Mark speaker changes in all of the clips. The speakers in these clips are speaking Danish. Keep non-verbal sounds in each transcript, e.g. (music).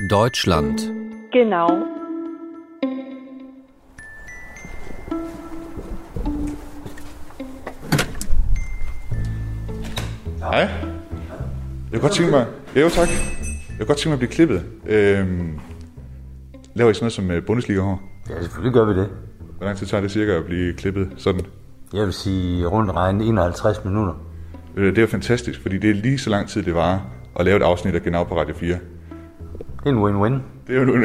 Speaker 1: Deutschland.
Speaker 2: Genau.
Speaker 3: Hej. Jeg kunne godt tænke mig... Ja, jo, tak. Jeg kunne godt tænke mig at blive klippet. Øhm, laver I sådan noget som øh, Bundesliga-hår?
Speaker 4: Ja, selvfølgelig gør vi det.
Speaker 3: Hvor lang tid tager det cirka at blive klippet sådan?
Speaker 4: Jeg vil sige rundt regnet 51 minutter.
Speaker 3: Øh, Det er jo fantastisk, fordi det er lige så lang tid, det var at lave et afsnit af Genau på Radio 4.
Speaker 4: Det er en win-win.
Speaker 3: Det er jo nu (laughs)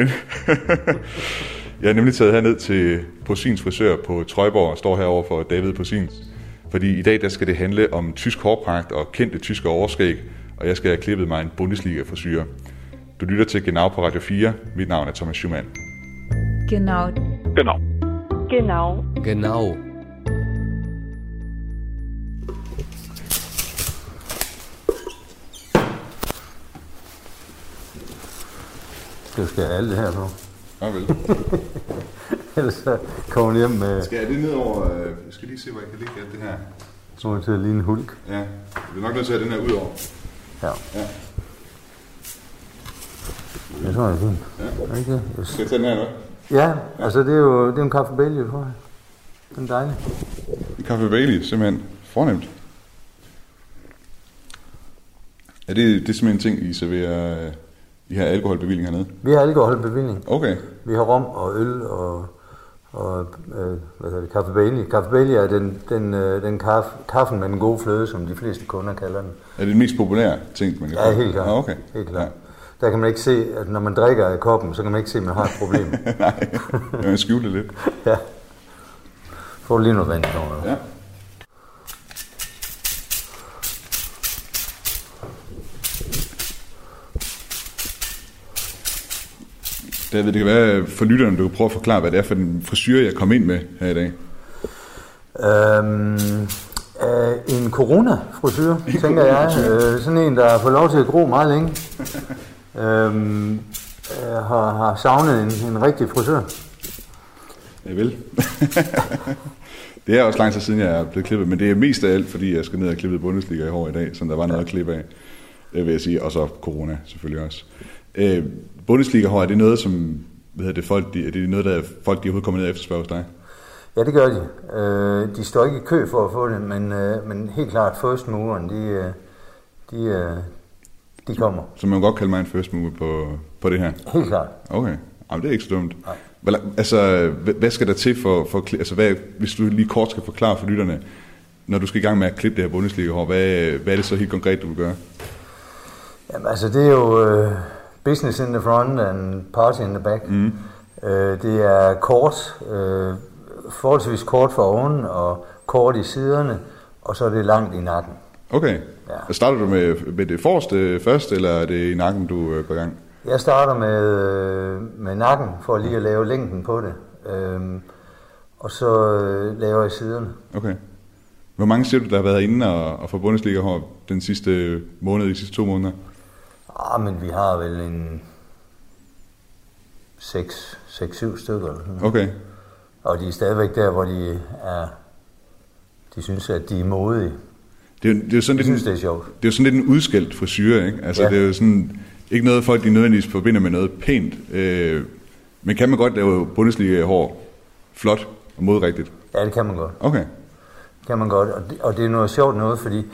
Speaker 3: Jeg er nemlig taget herned til Posins frisør på Trøjborg og står herovre for David Posins. Fordi i dag der skal det handle om tysk hårpragt og kendte tyske overskæg, og jeg skal have klippet mig en Bundesliga-frisyr. Du lytter til Genau på Radio 4. Mit navn er Thomas Schumann.
Speaker 5: Genau.
Speaker 2: Genau.
Speaker 1: Genau.
Speaker 4: Skal du skære alt det her på?
Speaker 3: Ja, vel. (laughs)
Speaker 4: Ellers så kommer hjem med
Speaker 3: Skal jeg det ned over... Jeg skal lige se, hvor jeg kan lægge alt det her.
Speaker 4: nogen til at ligne en hulk.
Speaker 3: Ja, jeg bliver nok nødt til at have den her ud over.
Speaker 4: Ja.
Speaker 3: Ja.
Speaker 4: Jeg tror, det er fint.
Speaker 3: Ja.
Speaker 4: Det? Yes.
Speaker 3: Skal jeg tage den her, eller
Speaker 4: Ja, altså det er jo det er en kaffe Bailey, tror jeg. Den er dejlig.
Speaker 3: En kaffe Bailey, simpelthen. Fornemt. Er det, det er simpelthen en ting, I serverer... I har alkoholbevilling hernede?
Speaker 4: Vi har alkoholbevilling.
Speaker 3: Okay.
Speaker 4: Vi har rom og øl og, og øh, hvad hedder det, kaffe Bailey. Kaffe Bailey er den, den, øh, den kaffe, kaffen med den gode fløde, som de fleste kunder kalder den.
Speaker 3: Er det den mest populære ting, man kan
Speaker 4: Ja,
Speaker 3: få?
Speaker 4: helt klart.
Speaker 3: Ah, okay.
Speaker 4: Helt klart. Der kan man ikke se, at når man drikker af koppen, så kan man ikke se, at man har et problem. (laughs)
Speaker 3: Nej, jeg vil skjule det lidt.
Speaker 4: ja. Du lige noget vand over.
Speaker 3: Ja. David, det kan være for lytterne, du kan prøve at forklare, hvad det er for en frisyr, jeg kom ind med her i dag.
Speaker 4: Øhm, øh, en corona-frisyr, tænker jeg. Øh, sådan en, der har fået lov til at gro meget længe. Øhm, øh, har, har savnet en, en rigtig frisør.
Speaker 3: Jeg vil. (laughs) det er også lang tid siden, jeg er blevet klippet, men det er mest af alt, fordi jeg skal ned og klippe Bundesliga i år i dag, så der var noget at klippe af, det vil jeg sige, og så corona selvfølgelig også. Øh, Bundesliga hår, er det noget, som hvad hedder det, folk, de, er det noget, der folk de overhovedet kommer ned og efterspørger hos dig?
Speaker 4: Ja, det gør de. Øh, de står ikke i kø for at få det, men, øh, men helt klart first moveren, de, øh, de, øh, de kommer.
Speaker 3: Så man kan godt kalde mig en first mover på, på det her?
Speaker 4: Helt klart.
Speaker 3: Okay, Jamen, det er ikke så dumt. Hvor lang- Altså, hvad, hvad skal der til for, for altså, hvad, hvis du lige kort skal forklare for lytterne, når du skal i gang med at klippe det her Bundesliga-hår, hvad, hvad er det så helt konkret, du vil gøre?
Speaker 4: Jamen, altså, det er jo øh, business in the front and party in the back. Mm. Øh, det er kort, øh, forholdsvis kort for oven og kort i siderne, og så er det langt i nakken.
Speaker 3: Okay.
Speaker 4: Ja.
Speaker 3: Starter du med, med det forreste først, eller er det i nakken, du øh, går i gang?
Speaker 4: Jeg starter med, øh, med nakken for lige at lave længden på det, øhm, og så øh, laver jeg siderne.
Speaker 3: Okay. Hvor mange siger du, der har været inde og, og få Bundesliga-hår den sidste måned, de sidste to måneder?
Speaker 4: Ah, men vi har vel en 6-7 stykker eller sådan noget.
Speaker 3: Okay.
Speaker 4: Og de er stadigvæk der, hvor de er, de synes, at de er modige.
Speaker 3: Det er, det er jo sådan lidt,
Speaker 4: synes,
Speaker 3: en-
Speaker 4: det er sjovt.
Speaker 3: det er jo sådan lidt en udskældt frisyr, ikke? Altså,
Speaker 4: Ja.
Speaker 3: ja. det er jo sådan, ikke noget folk, de nødvendigvis forbinder med noget pænt. Øh, men kan man godt lave Bundesliga-hår flot og modrigtigt?
Speaker 4: Ja, det kan man godt.
Speaker 3: Okay.
Speaker 4: kan man godt. Og det, og det er noget sjovt noget, fordi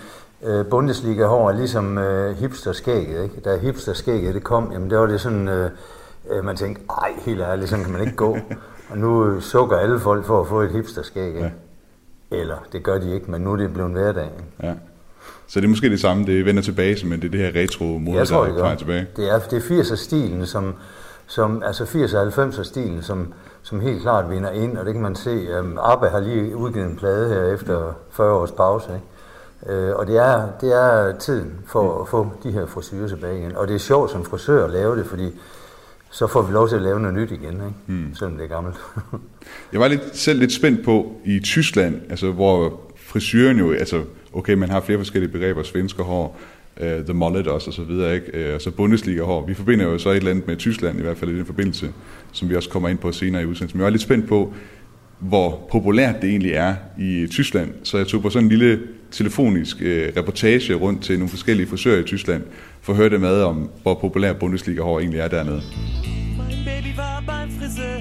Speaker 4: øh, Bundesliga hår er ligesom øh, hipsterskægget. Ikke? Da hipsterskægget det kom, jamen der var det sådan, øh, øh, man tænkte, ej, helt ærligt, sådan kan man ikke gå. (laughs) og nu øh, sukker alle folk for at få et hipsterskæg. Ikke? Eller, det gør de ikke, men nu er det blevet hverdag. Ikke?
Speaker 3: Ja. Så det er måske det samme, det vender tilbage, men det er det her retro-mode,
Speaker 4: Jeg tror,
Speaker 3: der
Speaker 4: det
Speaker 3: er tilbage.
Speaker 4: Det er, det er 80'er-stilen, som, som, altså 80'er og 90'er-stilen, som, som helt klart vinder ind, og det kan man se. Um, ABBA har lige udgivet en plade her efter 40 års pause, ikke? Øh, og det er, det er tiden for at få de her frisyrer tilbage igen. Og det er sjovt som frisør at lave det, fordi så får vi lov til at lave noget nyt igen, ikke? Mm. selvom det er gammelt. (laughs)
Speaker 3: Jeg var lidt, selv lidt spændt på i Tyskland, altså hvor frisyren jo, altså okay, man har flere forskellige begreber, svensker hår, uh, the mullet også, og så videre, ikke? Uh, og så Bundesliga hår. Vi forbinder jo så et eller andet med Tyskland, i hvert fald i den forbindelse, som vi også kommer ind på senere i udsendelsen. Men jeg var lidt spændt på, hvor populært det egentlig er i Tyskland. Så jeg tog på sådan en lille telefonisk øh, reportage rundt til nogle forskellige frisører i Tyskland, for at høre det med om, hvor populær Bundesliga-hår egentlig er dernede. Mein Baby war beim Friseur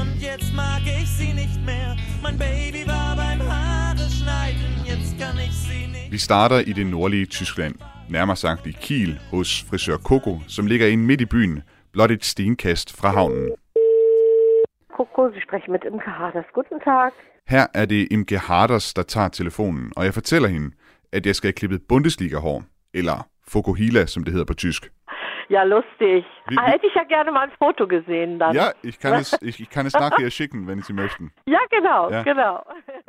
Speaker 3: und jetzt mag ich sie nicht mehr. Mein Baby war beim Haare schneiden, jetzt kann ich sie nicht. Vi starter i det nordlige Tyskland, nærmere sagt i Kiel hos frisør Coco, som ligger inde midt i byen, blot et stenkast fra havnen.
Speaker 2: Coco, Sie sprechen mit Imke Harders. Guten Tag.
Speaker 3: Her er det Imke Harders, der tager telefonen, og jeg fortæller hende, at jeg skal have klippet Bundesliga-hår, eller Fokohila, som det hedder på tysk.
Speaker 2: Ja, lustig. Wie, wie? Hätte ich ja gerne mal ein Foto gesehen dann.
Speaker 3: Ja, ich kann es, ich, ich kann es nachher schicken, wenn Sie möchten.
Speaker 2: Ja, genau, ja. genau.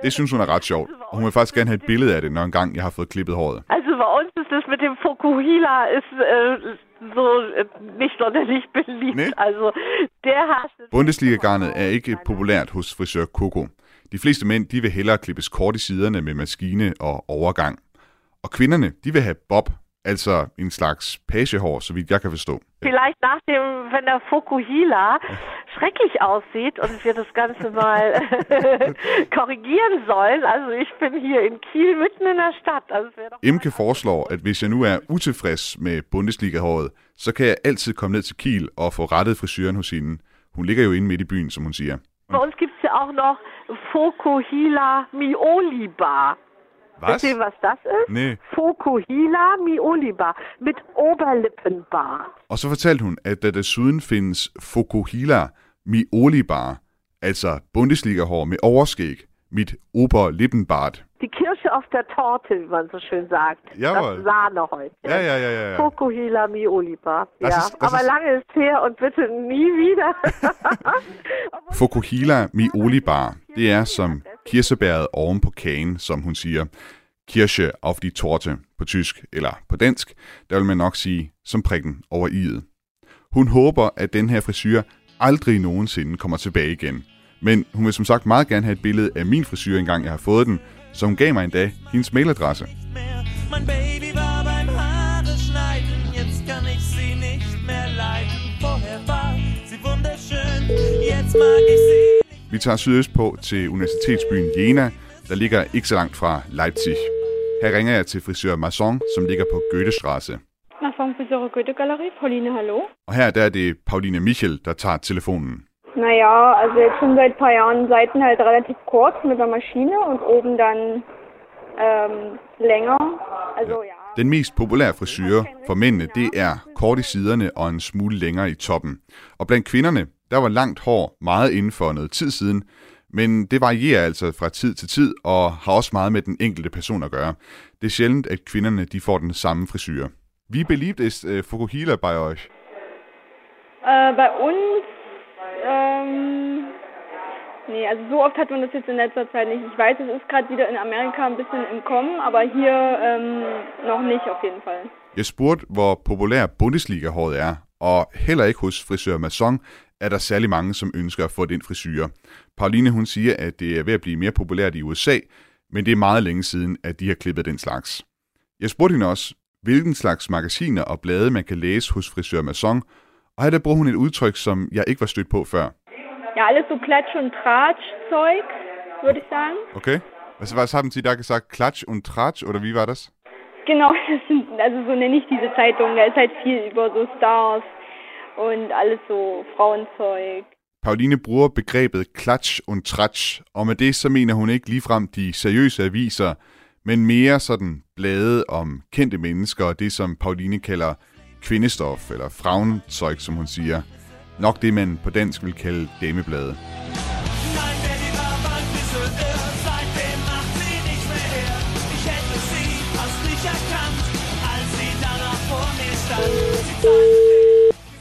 Speaker 3: Det synes hun er ret sjovt. Hun vil faktisk gerne have et billede af det, når engang jeg har fået klippet håret.
Speaker 2: Also bei uns ist das mit dem Fokuhila ist äh, so äh, nicht sonderlich beliebt. Nee? Also der har...
Speaker 3: Bundesliga-garnet er ikke populært hos frisør Coco. De fleste mænd de vil hellere klippes kort i siderne med maskine og overgang. Og kvinderne de vil have bob, Altså en slags pagehår, så vidt jeg kan forstå.
Speaker 2: Vielleicht nach dem, wenn der Fokuhila schrecklich aussieht und wir das Ganze mal (laughs) korrigieren sollen. Also ich bin hier in Kiel mitten in der Stadt. Also
Speaker 3: Imke foreslår, at hvis jeg nu er utilfreds med Bundesliga-håret, så kan jeg altid komme ned til Kiel og få rettet frisyren hos hende. Hun ligger jo inde midt i byen, som hun siger.
Speaker 2: Bei uns gibt es ja auch noch Fokuhila Mioli Bar.
Speaker 3: Was?
Speaker 2: Wisst ihr, was das ist?
Speaker 3: Nee.
Speaker 2: Fokuhila mioliba mit Oberlippenbar.
Speaker 3: Og så fortalte hun, at der desuden findes Fokuhila miolibar, altså Bundesliga-hår med overskæg, mit Oberlippenbart.
Speaker 2: Die auf der Torte, wie man so schön sagt.
Speaker 3: Jawohl.
Speaker 2: Das Sahnehäuschen.
Speaker 3: Ja, ja, ja, ja.
Speaker 2: Fokuhila mioliba.
Speaker 3: Das
Speaker 2: ja,
Speaker 3: ist, das
Speaker 2: aber
Speaker 3: ist...
Speaker 2: lange ist her und bitte nie wieder. (laughs)
Speaker 3: Fokuhila miolibar, det er som kirsebæret oven på kagen, som hun siger. Kirsche auf die Torte på tysk, eller på dansk, der vil man nok sige som prikken over i'et. Hun håber, at den her frisyr aldrig nogensinde kommer tilbage igen. Men hun vil som sagt meget gerne have et billede af min frisyr, engang jeg har fået den, så hun gav mig endda hendes mailadresse. Mein Baby war beim Haare schneiden, jetzt kann ich sie nicht mehr leiden. Vorher war sie wunderschön, jetzt mag ich sie vi tager sydøst på til universitetsbyen Jena, der ligger ikke så langt fra Leipzig. Her ringer jeg til frisør Masson, som ligger på Goethestraße.
Speaker 5: Masson Friseur Goethe-Galerie, Pauline, hallo.
Speaker 3: Og her der er det Pauline Michel, der tager telefonen.
Speaker 5: Naja, also jetzt schon seit ein paar Jahren Seiten halt relativ kurz mit der Maschine und oben dann ähm, længere. Also ja.
Speaker 3: Den mest populære frisyre for mændene, det er kort i siderne og en smule længere i toppen. Og blandt kvinderne, der var langt hår meget inden for noget tid siden, men det varierer altså fra tid til tid og har også meget med den enkelte person at gøre. Det er sjældent, at kvinderne de får den samme frisyr. Wie beliebt ist äh, Fukuhila bei euch?
Speaker 5: Äh, bei uns, ähm, nee, also so oft hat man das jetzt in letzter Zeit nicht. Ich weiß, es ist gerade wieder in Amerika ein bisschen im Kommen, aber hier ähm, noch nicht auf jeden Fall.
Speaker 3: Jeg spurgte, hvor populær Bundesliga-håret er, og heller ikke hos frisør Masson er der særlig mange, som ønsker at få den frisyr. Pauline hun siger, at det er ved at blive mere populært i USA, men det er meget længe siden, at de har klippet den slags. Jeg spurgte hende også, hvilken slags magasiner og blade man kan læse hos frisør Masson, og her der bruger hun et udtryk, som jeg ikke var stødt på før.
Speaker 5: Ja, alles so Klatsch- und Tratsch-Zeug, würde ich sagen.
Speaker 3: Okay. Was, was haben Sie da gesagt? Klatsch und Tratsch, oder wie war das?
Speaker 5: Genau, (laughs) das sind, also so nenne ich diese Zeitung. Da ist halt viel über so Stars, und alles so Frauenzeug.
Speaker 3: Pauline bruger begrebet klatsch und tratsch, og med det så mener hun ikke ligefrem de seriøse aviser, men mere sådan blade om kendte mennesker og det, som Pauline kalder kvindestof, eller frauenzeug, som hun siger. Nok det, man på dansk vil kalde dameblade.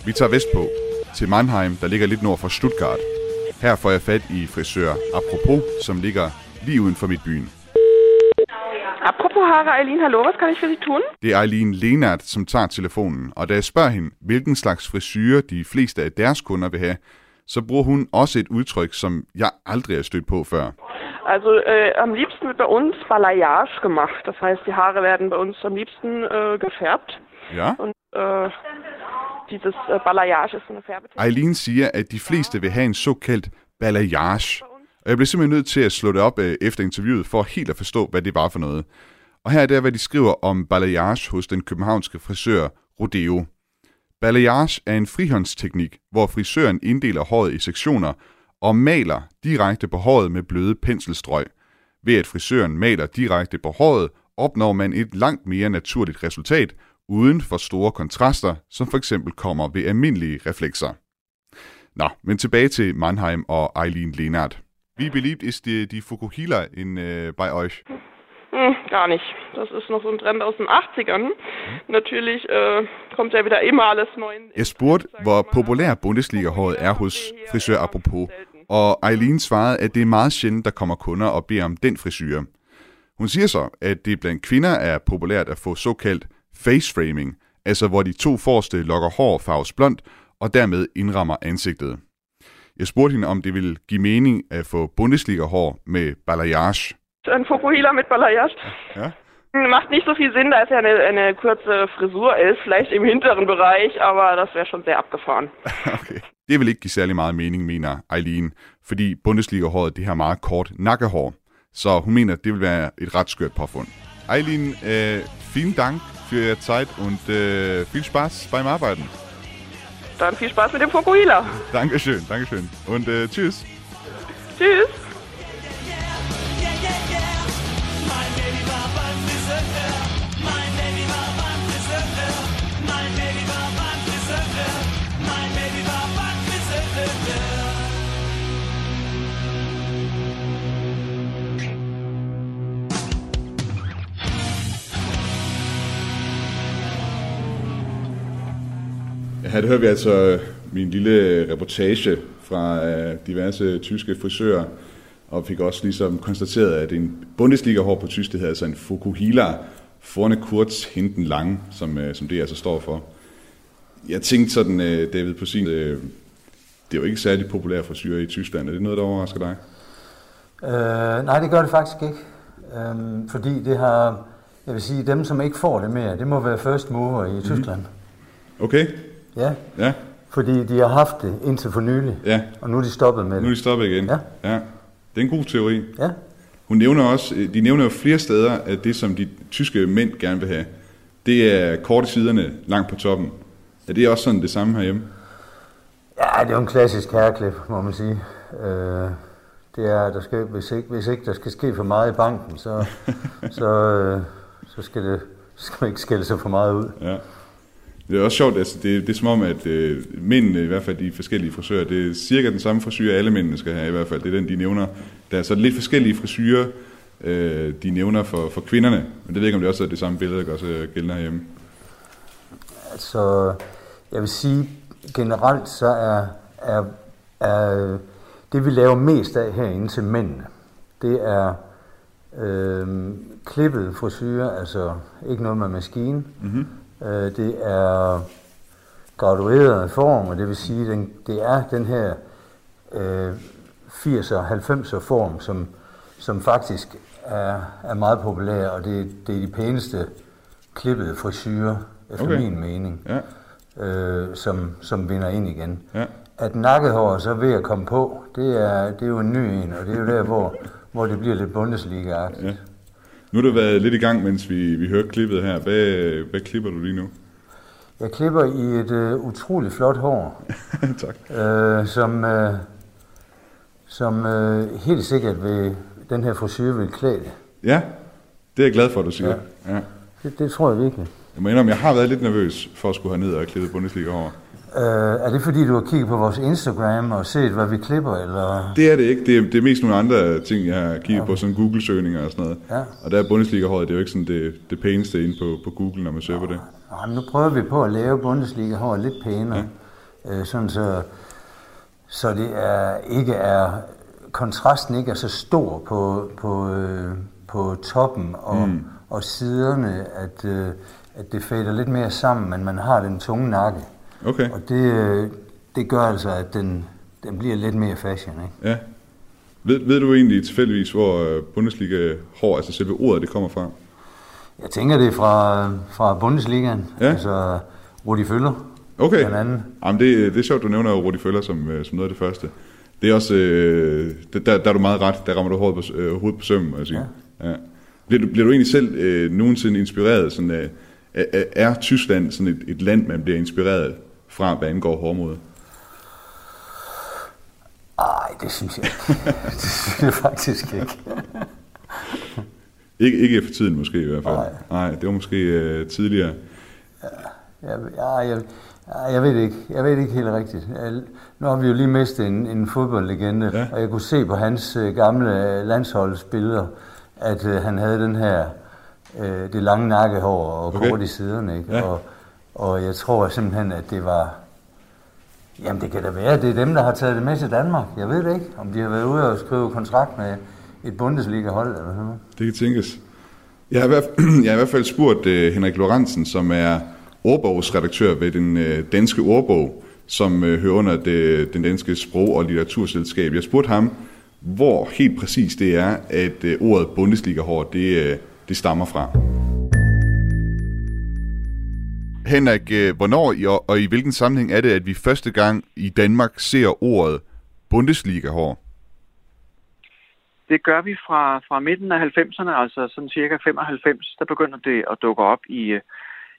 Speaker 3: Vi tager vestpå til Mannheim, der ligger lidt nord for Stuttgart. Her får jeg fat i frisør Apropos, som ligger lige uden for mit byen.
Speaker 6: Apropos Haare, Eileen, hallo, was kann ich für Sie tun?
Speaker 3: Det er Eileen Lenart, som tager telefonen, og da jeg spørger hende, hvilken slags frisyre de fleste af deres kunder vil have, så bruger hun også et udtryk, som jeg aldrig har stødt på før.
Speaker 6: Also äh, am liebsten wird bei uns Balayage gemacht. Das heißt, die Haare werden bei uns am liebsten äh, gefärbt.
Speaker 3: Ja.
Speaker 6: Und äh, dieses äh, Balayage ist eine Färbetechnik.
Speaker 3: Eileen siger, at de fleste vil have en såkaldt balayage. Og jeg blev simpelthen nødt til at slå det op øh, efter interviewet, for helt at forstå, hvad det var for noget. Og her er det, hvad de skriver om balayage hos den københavnske frisør Rodeo. Balayage er en frihåndsteknik, hvor frisøren inddeler håret i sektioner og maler direkte på håret med bløde penselstrøg. Ved at frisøren maler direkte på håret, opnår man et langt mere naturligt resultat, uden for store kontraster, som for eksempel kommer ved almindelige reflekser. Nå, men tilbage til Mannheim og Eileen Lenart. Wie beliebt ist die, die Fukuhila in, äh, bei euch?
Speaker 6: Hm, gar nicht. Das ist noch so ein Trend aus den 80ern. Mhm. Natürlich äh, kommt ja wieder immer alles neu.
Speaker 3: Jeg spurgte, hvor populær Bundesliga-håret er hos frisør apropos, og Eileen svarede, at det er meget sjældent, der kommer kunder og beder om den frisyr. Hun siger så, at det blandt kvinder er populært at få såkaldt face framing, altså hvor de to forreste lokker hår farves blond og dermed indrammer ansigtet. Jeg spurgte hende, om det ville give mening at få Bundesliga-hår med balayage.
Speaker 6: Ein Fokuhila mit Balayage?
Speaker 3: Ja?
Speaker 6: Macht nicht so viel Sinn, da es ja eine, eine kurze Frisur ist, vielleicht im hinteren Bereich, aber das wäre schon sehr abgefahren. (laughs)
Speaker 3: okay. Det vil ikke give særlig meget mening, mener Eileen, fordi Bundesliga-håret det har meget kort nakkehår. Så hun mener, det vil være et ret skørt påfund. Eileen, äh, vielen Dank für Ihre Zeit und äh, viel Spaß beim Arbeiten.
Speaker 6: Dann viel Spaß mit dem Fokuhila.
Speaker 3: Dankeschön, Dankeschön. Und äh, tschüss.
Speaker 6: Tschüss.
Speaker 3: Her hører vi altså min lille reportage fra øh, diverse tyske frisører, og fik også ligesom konstateret, at en Bundesliga-hår på tysk, det hedder altså en Fukuhila, vorne kurz, hinten lang, som, øh, som det altså står for. Jeg tænkte sådan, øh, David på sin, det er jo ikke særlig populær frisyrer i Tyskland. Er det noget, der overrasker dig?
Speaker 4: Øh, nej, det gør det faktisk ikke. Øhm, fordi det har, jeg vil sige, dem som ikke får det mere, det må være first mover i mm-hmm. Tyskland.
Speaker 3: Okay.
Speaker 4: Ja.
Speaker 3: Ja.
Speaker 4: Fordi de har haft det indtil for nylig,
Speaker 3: Ja.
Speaker 4: og nu er de stoppet med det.
Speaker 3: Nu er de stoppet igen.
Speaker 4: Ja.
Speaker 3: ja. Det er en god teori.
Speaker 4: Ja.
Speaker 3: Hun nævner også, de nævner jo flere steder, at det, som de tyske mænd gerne vil have, det er korte siderne langt på toppen. Er det også sådan det samme herhjemme?
Speaker 4: Ja, det er jo en klassisk herreklip, må man sige. Øh, det er, der skal, hvis, ikke, hvis ikke der skal ske for meget i banken, så, (laughs) så, øh, så skal, det, så skal man ikke skælde sig for meget ud.
Speaker 3: Ja. Det er også sjovt, altså det, det er som om, at øh, mændene, i hvert fald de forskellige frisører, det er cirka den samme frisyr, alle mændene skal have i hvert fald. Det er den, de nævner. Der er så lidt forskellige frisyrer, øh, de nævner for, for kvinderne. Men det ved jeg ikke, om det også er det samme billede, der også gælder herhjemme.
Speaker 4: Altså, jeg vil sige, generelt så er, er, er det, vi laver mest af herinde til mændene, det er øh, klippet frisyrer, altså ikke noget med maskine.
Speaker 3: Mm-hmm.
Speaker 4: Øh, det er gradueret form, og det vil sige, den, det er den her øh, 80'er og 90'er form, som, som faktisk er, er meget populær, og det, det er de pæneste klippede frisyrer, efter
Speaker 3: Okay.
Speaker 4: min mening,
Speaker 3: Ja.
Speaker 4: øh, som, som vinder ind igen.
Speaker 3: Ja.
Speaker 4: At nakkehår så ved at komme på, det er, det er jo en ny en, og det er jo der, hvor, hvor det bliver lidt Bundesliga-agtigt.
Speaker 3: Ja. Nu har du været lidt i gang, mens vi, vi hørte klippet her. Hvad, hvad klipper du lige nu?
Speaker 4: Jeg klipper i et øh, utroligt flot hår, (laughs)
Speaker 3: tak.
Speaker 4: øh, som, øh, som øh, helt sikkert vil, den her frisyr vil klæde det.
Speaker 3: Ja, det er jeg glad for, at du siger. Ja. Ja.
Speaker 4: det. Det tror jeg virkelig.
Speaker 3: Jeg må indrømme, jeg har været lidt nervøs for at skulle have ned og klippe Bundesliga over.
Speaker 4: Øh, er det fordi, du har kigget på vores Instagram og set, hvad vi klipper, eller?
Speaker 3: Det er det ikke. Det er, det er mest nogle andre ting, jeg har kigget på, sådan Google-søgninger og sådan noget.
Speaker 4: Ja.
Speaker 3: Og der er Bundesliga-håret, det er jo ikke sådan det, det pæneste inde på, på Google, når man søger på det.
Speaker 4: Nej, men nu prøver vi på at lave Bundesliga hår lidt pænere, ja. øh, sådan så, så det er, ikke er, kontrasten ikke er så stor på, på, øh, på toppen og, mm. og siderne, at, øh, at det fader lidt mere sammen, men man har den tunge nakke.
Speaker 3: Okay,
Speaker 4: Og det, øh, det gør altså, at den, den bliver lidt mere fashion, ikke?
Speaker 3: ja. Ved, ved du egentlig tilfældigvis, hvor øh, Bundesliga-hår, altså selve ordet, det kommer fra?
Speaker 4: Jeg tænker det er fra, fra Bundesligaen,
Speaker 3: Ja.
Speaker 4: altså Rudi Føller,
Speaker 3: Okay.
Speaker 4: blandt andet.
Speaker 3: Jamen, det, det er sjovt, du nævner Rudi Føller som, øh, som noget af det første. Det er også, øh, der, der er du meget ret, der rammer du hovedet på, øh, hovedet på sømmen, sige. Ja. Ja. Bliver, du, bliver du egentlig selv øh, nogensinde inspireret, sådan, øh, er, er Tyskland sådan et, et land, man bliver inspireret fra, hvad angår hårdmode?
Speaker 4: Nej, det synes jeg ikke. (laughs) det synes jeg faktisk ikke.
Speaker 3: ikke. Ikke for tiden måske i hvert fald. Nej, Nej det var måske øh, tidligere.
Speaker 4: Ja, jeg, ja, jeg, jeg ved det ikke. Jeg ved det ikke helt rigtigt. Jeg, nu har vi jo lige mistet en, en fodboldlegende, ja. og jeg kunne se på hans øh, gamle landsholdsbilleder, at øh, han havde den her, øh, det lange nakkehår og okay. kort i siderne. Ikke? Ja. Og, og jeg tror simpelthen, at det var... Jamen det kan da være, det er dem, der har taget det med til Danmark. Jeg ved det ikke, om de har været ude og skrive kontrakt med et Bundesliga-hold eller sådan noget.
Speaker 3: Det kan tænkes. Jeg har i hvert fald, (clears throat) jeg har i hvert fald spurgt uh, Henrik Lorentzen, som er ordbogsredaktør ved den uh, danske ordbog, som uh, hører under det, den danske sprog- og litteraturselskab. Jeg spurgte ham, hvor helt præcis det er, at uh, ordet Bundesliga-hård, det, uh, det stammer fra. Henrik, uh, hvornår og, og i hvilken sammenhæng er det, at vi første gang i Danmark ser ordet Bundesliga-hår?
Speaker 7: Det gør vi fra, fra midten af 90'erne, altså sådan cirka 95, der begynder det at dukke op i, øh,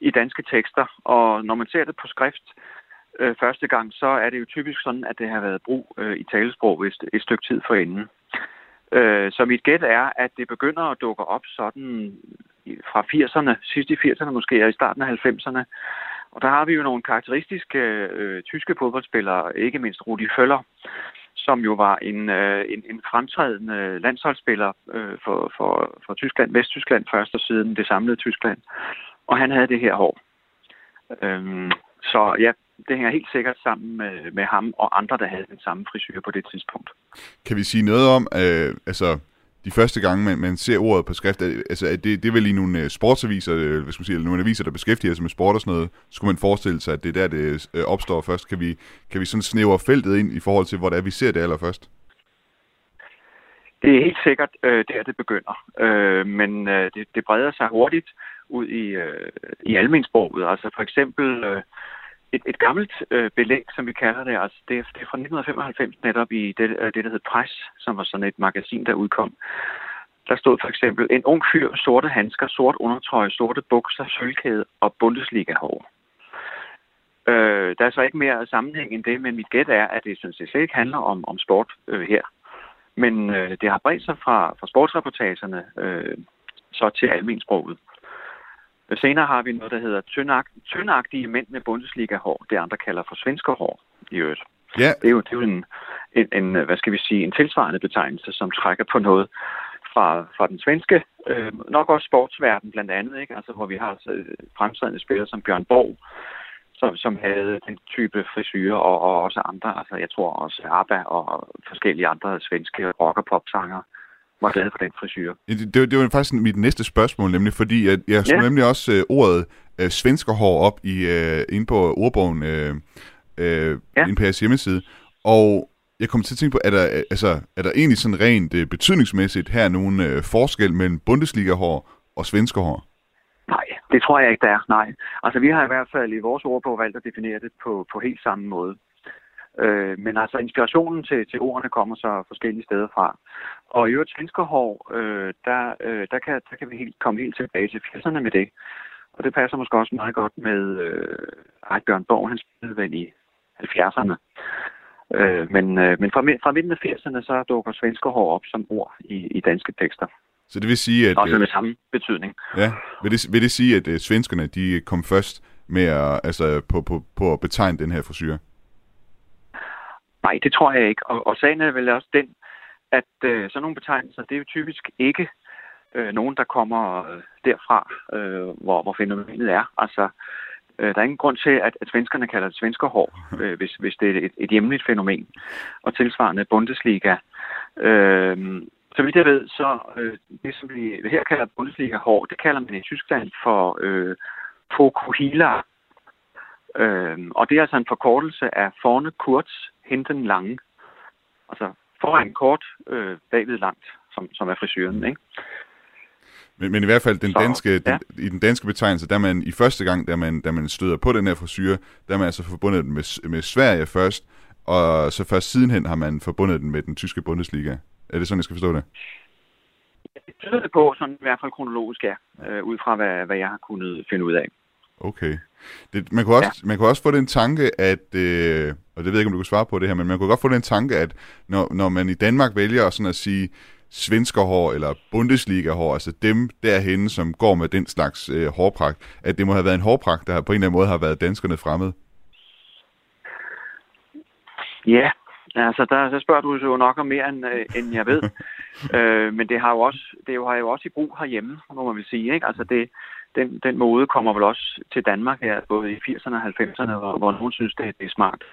Speaker 7: i danske tekster. Og når man ser det på skrift øh, første gang, så er det jo typisk sådan, at det har været brug øh, i talesprog et, et stykke tid forinden. Øh, så mit gæt er, at det begynder at dukke op sådan fra 80'erne, sidst i 80'erne måske, og i starten af 90'erne. Og der har vi jo nogle karakteristiske øh, tyske fodboldspillere, ikke mindst Rudi Føller, som jo var en, øh, en, en fremtrædende landsholdsspiller øh, for, for, for Tyskland, Vesttyskland først og siden det samlede Tyskland. Og han havde det her hår. Øhm, så ja, det hænger helt sikkert sammen med, med ham og andre, der havde den samme frisyr på det tidspunkt.
Speaker 3: Kan vi sige noget om, øh, altså de første gange, man, man ser ordet på skrift, altså det, det er vel i nogle uh, sportsaviser, uh, hvad skal man sige, eller nogle aviser, der beskæftiger sig med sport og sådan noget, skulle man forestille sig, at det er der, det uh, opstår først. Kan vi, kan vi sådan snævre feltet ind i forhold til, hvor det er, vi ser det allerførst?
Speaker 7: Det er helt sikkert øh, der, det begynder. Øh, men øh, det, det breder sig hurtigt ud i, øh, i almensproget. Altså for eksempel øh, et, et gammelt øh, belæg, som vi kalder det, altså det, det er fra 1995 netop i det, øh, det, der hed Press, som var sådan et magasin, der udkom. Der stod for eksempel en ung fyr, sorte handsker, sort undertrøje, sorte bukser, sølvkæde og Bundesliga-hår. Øh, der er så ikke mere sammenhæng end det, men mit gæt er, at det synes set slet ikke handler om, om sport øh, her. Men øh, det har bredt sig fra, fra sportsreportagerne øh, så til almensproget. Senere har vi noget, der hedder tyndagtige mænd med Bundesliga-hår. Det andre kalder for svenskerhår i øvrigt.
Speaker 3: Ja.
Speaker 7: Det er jo, det er jo en, en, en, hvad skal vi sige, en tilsvarende betegnelse, som trækker på noget fra, fra den svenske, øh, nok også sportsverden blandt andet, ikke? Altså, hvor vi har altså, fremtrædende spillere som Bjørn Borg, som, som havde den type frisyrer, og, og også andre, altså jeg tror også ABBA og forskellige andre svenske rock- og popsanger var glad for den frisyr.
Speaker 3: Det, det, det var faktisk mit næste spørgsmål, nemlig fordi at jeg skulle ja. nemlig også uh, ordet uh, svenskerhår op i uh, inde på ordbogen uh, uh, ja. inde på jeres hjemmeside, og jeg kommer til at tænke på, er der, altså, er der egentlig sådan rent uh, betydningsmæssigt her nogen uh, forskel mellem Bundesliga-hår og svenskerhår?
Speaker 7: Nej, det tror jeg ikke, der er. Nej. Altså, vi har i hvert fald i vores ordbog valgt at definere det på, på helt samme måde. Øh, men altså, inspirationen til, til ordene kommer så forskellige steder fra. Og i øvrigt svenskerhår, øh, der, øh, der, kan, der kan vi helt, komme helt tilbage til 80'erne med det. Og det passer måske også meget godt med øh, Bjørn Borg, han spillede vel i 70'erne. Øh, men øh, men fra, fra midten af 80'erne, så dukker svenskerhår op som ord i, i danske tekster.
Speaker 3: Så det vil sige, at...
Speaker 7: Også med samme betydning.
Speaker 3: Ja, vil det, vil det sige, at uh, svenskerne, de kom først med at, altså, på, på, på at betegne den her frisyr?
Speaker 7: Nej, det tror jeg ikke. Og, og sagen er vel også den, at øh, sådan nogle betegnelser, det er jo typisk ikke øh, nogen, der kommer øh, derfra, øh, hvor, hvor fænomenet er. Altså, øh, der er ingen grund til, at, at svenskerne kalder det svenskerhår, (laughs) øh, hvis, hvis det er et, et hjemligt fænomen. Og tilsvarende Bundesliga. Øh, så vidt jeg ved, så øh, det, som vi her kalder Bundesliga-hår, det kalder man i Tyskland for øh, Fokuhila. Øh, og det er altså en forkortelse af forne kurz, hinten lange. Altså foran kort, øh, bagved langt, som, som er frisyren, ikke?
Speaker 3: Men, men i hvert fald den så, danske, ja. den, i den danske betegnelse, der man i første gang, da man, da man støder på den her frisyr, der er man altså forbundet med, med Sverige først, og så først sidenhen har man forbundet den med den tyske Bundesliga. Er det sådan, jeg skal forstå det?
Speaker 7: Det tyder det på, sådan i hvert fald kronologisk, ja, øh, ud fra hvad, hvad jeg har kunnet finde ud af.
Speaker 3: Okay. Det, man, kunne også, ja. man kunne også få den tanke, at, øh, og det ved jeg ikke, om du kan svare på det her, men man kunne godt få den tanke, at når, når man i Danmark vælger sådan at sige svenskerhår eller Bundesliga-hår, altså dem derhen, som går med den slags øh, hårpragt, at det må have været en hårpragt, der på en eller anden måde har været danskerne fremmed.
Speaker 7: Ja, altså der, så spørger du jo nok om mere, end, øh, end jeg ved. (laughs) øh, men det har jo også, det har jo også i brug herhjemme, må man vil sige. Ikke? Altså det, den, den mode kommer vel også til Danmark her, både i 80'erne og 90'erne, hvor, hvor nogen synes, det, det er smart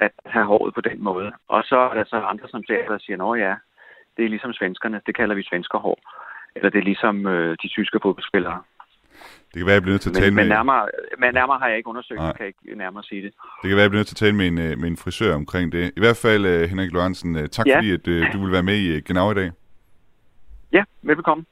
Speaker 7: at have håret på den måde. Og så er der så andre, som ser og siger, at ja, det er ligesom svenskerne, det kalder vi svenskerhår. Eller det er ligesom øh, de tyske fodboldspillere.
Speaker 3: Det kan være, jeg bliver nødt til at tale
Speaker 7: men,
Speaker 3: med...
Speaker 7: Men nærmere, men nærmere har jeg ikke undersøgt, Nej. kan jeg ikke nærmere sige det.
Speaker 3: Det kan være, jeg bliver nødt til at tale med en, øh, med en frisør omkring det. I hvert fald, uh, Henrik Lorentzen, uh, tak ja. fordi at, du vil være med i Genau i dag.
Speaker 7: Ja, velbekomme.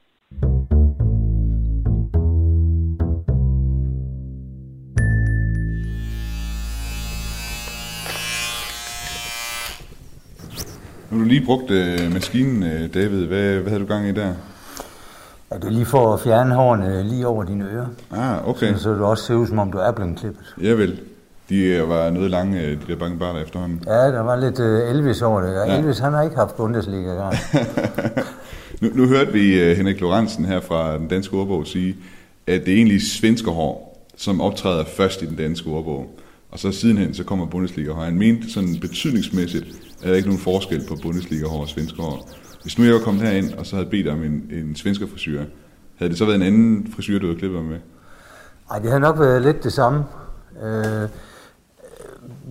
Speaker 3: Nu har du lige brugt uh, maskinen, uh, David. Hvad, hvad havde du gang i der?
Speaker 4: Ja, det er lige for at fjerne hårene lige over dine ører.
Speaker 3: Ah, okay.
Speaker 4: Så, så det også ser ud, som om du er blevet klippet.
Speaker 3: Ja vel. De var noget lange, de der bange barter efterhånden.
Speaker 4: Ja, der var lidt uh, Elvis over det. Ja. Elvis, han har ikke haft Bundesliga gang. (laughs)
Speaker 3: nu, nu hørte vi uh, Henrik Lorentzen her fra den danske ordbog sige, at det er egentlig svenske hår, som optræder først i den danske ordbog. Og så sidenhen, så kommer Bundesliga hår. Han mente sådan betydningsmæssigt, at der ikke nogen forskel på Bundesliga og svenske hår. Hvis nu jeg var kommet herind, og så havde bedt om en, en svensker frisyr, havde det så været en anden frisyr, du havde klippet med?
Speaker 4: Nej, det har nok været lidt det samme. Øh,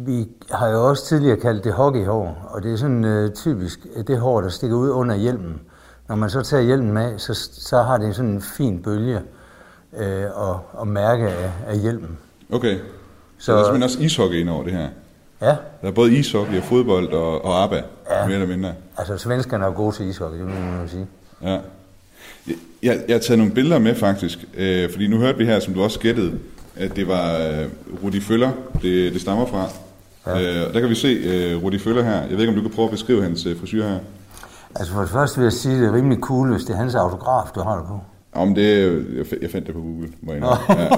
Speaker 4: vi har jo også tidligere kaldt det hockeyhår, og det er sådan øh, typisk det hår, der stikker ud under hjelmen. Når man så tager hjelmen af, så, så har det sådan en fin bølge øh, og, og mærke af, af hjelmen.
Speaker 3: Okay. Så, så der er simpelthen også ishockey ind over det her?
Speaker 4: Ja.
Speaker 3: Der er både ishockey og fodbold og, og ABBA, ja. mere eller mindre.
Speaker 4: Altså, svenskerne er gode til ishockey, det må man sige.
Speaker 3: Ja. Jeg, jeg har taget nogle billeder med faktisk, øh, fordi nu hørte vi her, som du også gættede, at det var øh, Rudi Føller, det, det stammer fra. Ja. Øh, og der kan vi se øh, Rudi Føller her. Jeg ved ikke, om du kan prøve at beskrive hans øh, frisyr her.
Speaker 4: Altså for det første vil jeg sige, at det er rimelig cool, hvis det er hans autograf, du har det på.
Speaker 3: Om det, jeg fandt det på Google, må jeg (laughs) ja, ja.